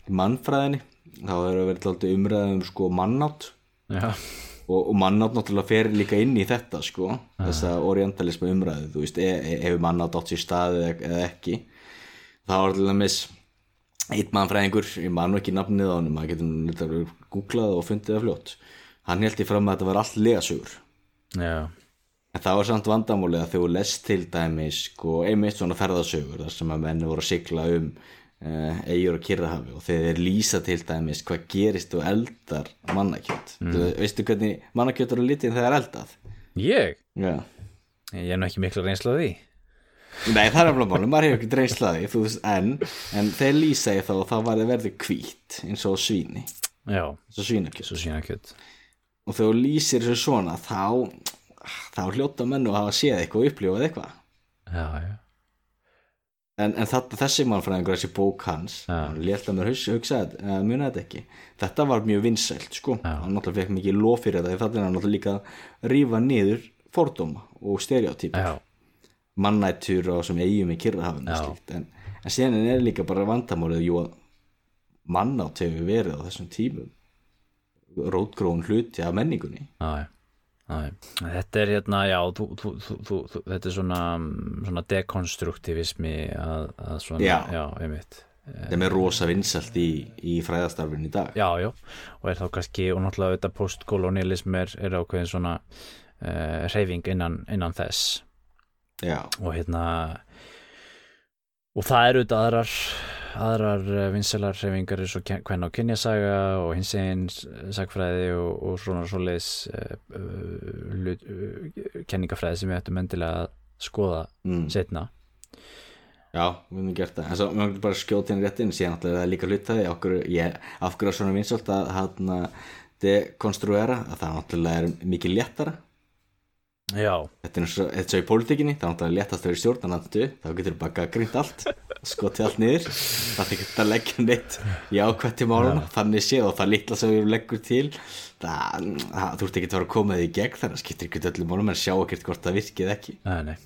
mannfræðinni, þá er að vera alltaf umræðum, sko, mannátt. og, og mannátt náttúrulega fer líka inn í þetta sko, þessa orientalismu umræðu. Þú veist, e, e, hefur mannátt átt sér stað eða, ekki? Þá er til dæmis einn mannfræðingur, ég man nú ekki nafnið á hann maður getur nú googlað og fundið það fljótt. Hann held í fram að þetta var allt legasögur já, en það var samt vandamálið að þú lest til dæmis sko, einmitt svona ferðasögur þar sem að menn voru að sigla um uh, eigur og kyrrahafi og þeir lýsa til dæmis hvað gerist og eldar mannakjöt. Mm. veistu hvernig mannakjöt eru litið þegar eldað? Ég? Já. ég er nú ekki miklu því. Nei, það er alveg máli, maður hefur ekki dreynslaði þú veist, en, en þeir lýsa ég þá og þá var það verður hvít eins og svíni. Já, eins og svínakjöt. Svo sína kjöt og þegar þú lýsir þessu svona þá, þá hljóta menn og hafa séð eitthvað og upplifað eitthvað. Já, já, en, en þetta, þessi mannfræðingur, þessi bók hans Já. hann létt að mér hugsa, hugsa uh, muna þetta ekki. Þetta var mjög vinsælt sko. Já. hann náttúrulega fekk mikið lof fyrir þetta þannig að hann náttúrulega líka að rífa niður fordóma og stereotypur. Mannættur og sem eigum í kyrrahafinu en, en síðan er líka bara vandamálið jú að mannátt hefur verið á þessum tímum rótgróun hluti af menningunni. Já, já. Þetta er hérna, já, þú, þú, þú, þetta er svona, svona dekonstruktivismi að, að svona, Já. já, einmitt. sem er rosa vinsælt í, í fræðastarfinu í dag Já, já, og er þá kannski, og náttúrulega þetta postkolonialism er, er ákveðin svona uh, reyfing innan, innan þess já, og hérna, og það eru þetta aðrar, aðrar eh, vinsælar reyfingar eins og hvern á kynjasaga og hins eginn sagfræði og, og svona svoleiðis uh, kenningafræði sem við ættum endilega að skoða mm. setna já, við höfum gert það. En svo höfum bara skjóta inn rétt inn. Síðan er það líka hlutaði af hverju er svona vinsælt að hann dekonstruera að það náttúrulega er mikið léttara Já, Þetta er eins og, er í pólitíkinni, það er náttúrulega léttast að vera í stjórnarnandu, þá getur bara gaggrínt allt, skotið allt niður, það er ekki að leggja neitt í ákvætti máluna, þannig sé og það litla sem við leggur til, það, það, þú ert ekki að vera því í gegn, þannig að skiptir ekki öllum málum en sjá ekkert hvort það virkið ekki. nei, nei.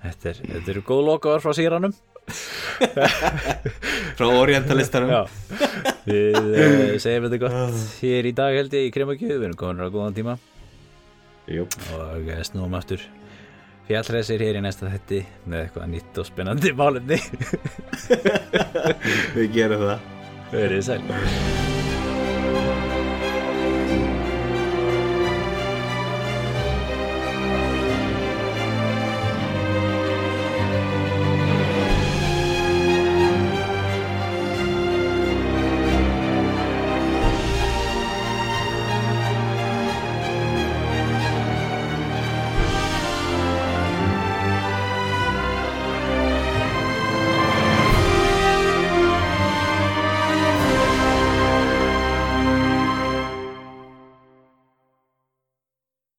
Þetta, er, þetta eru góð lokaður frá síranum. Frá orientalistarum, Já, við uh, segjum þetta gott hér í dag held ég í Kremakju, við erum komin á góðan tíma Júp, og eh, snúum aftur. Fjallræsir hér í næsta þetti með eitthvað nýtt og spennandi málefni. Við gerum það. Verið sæl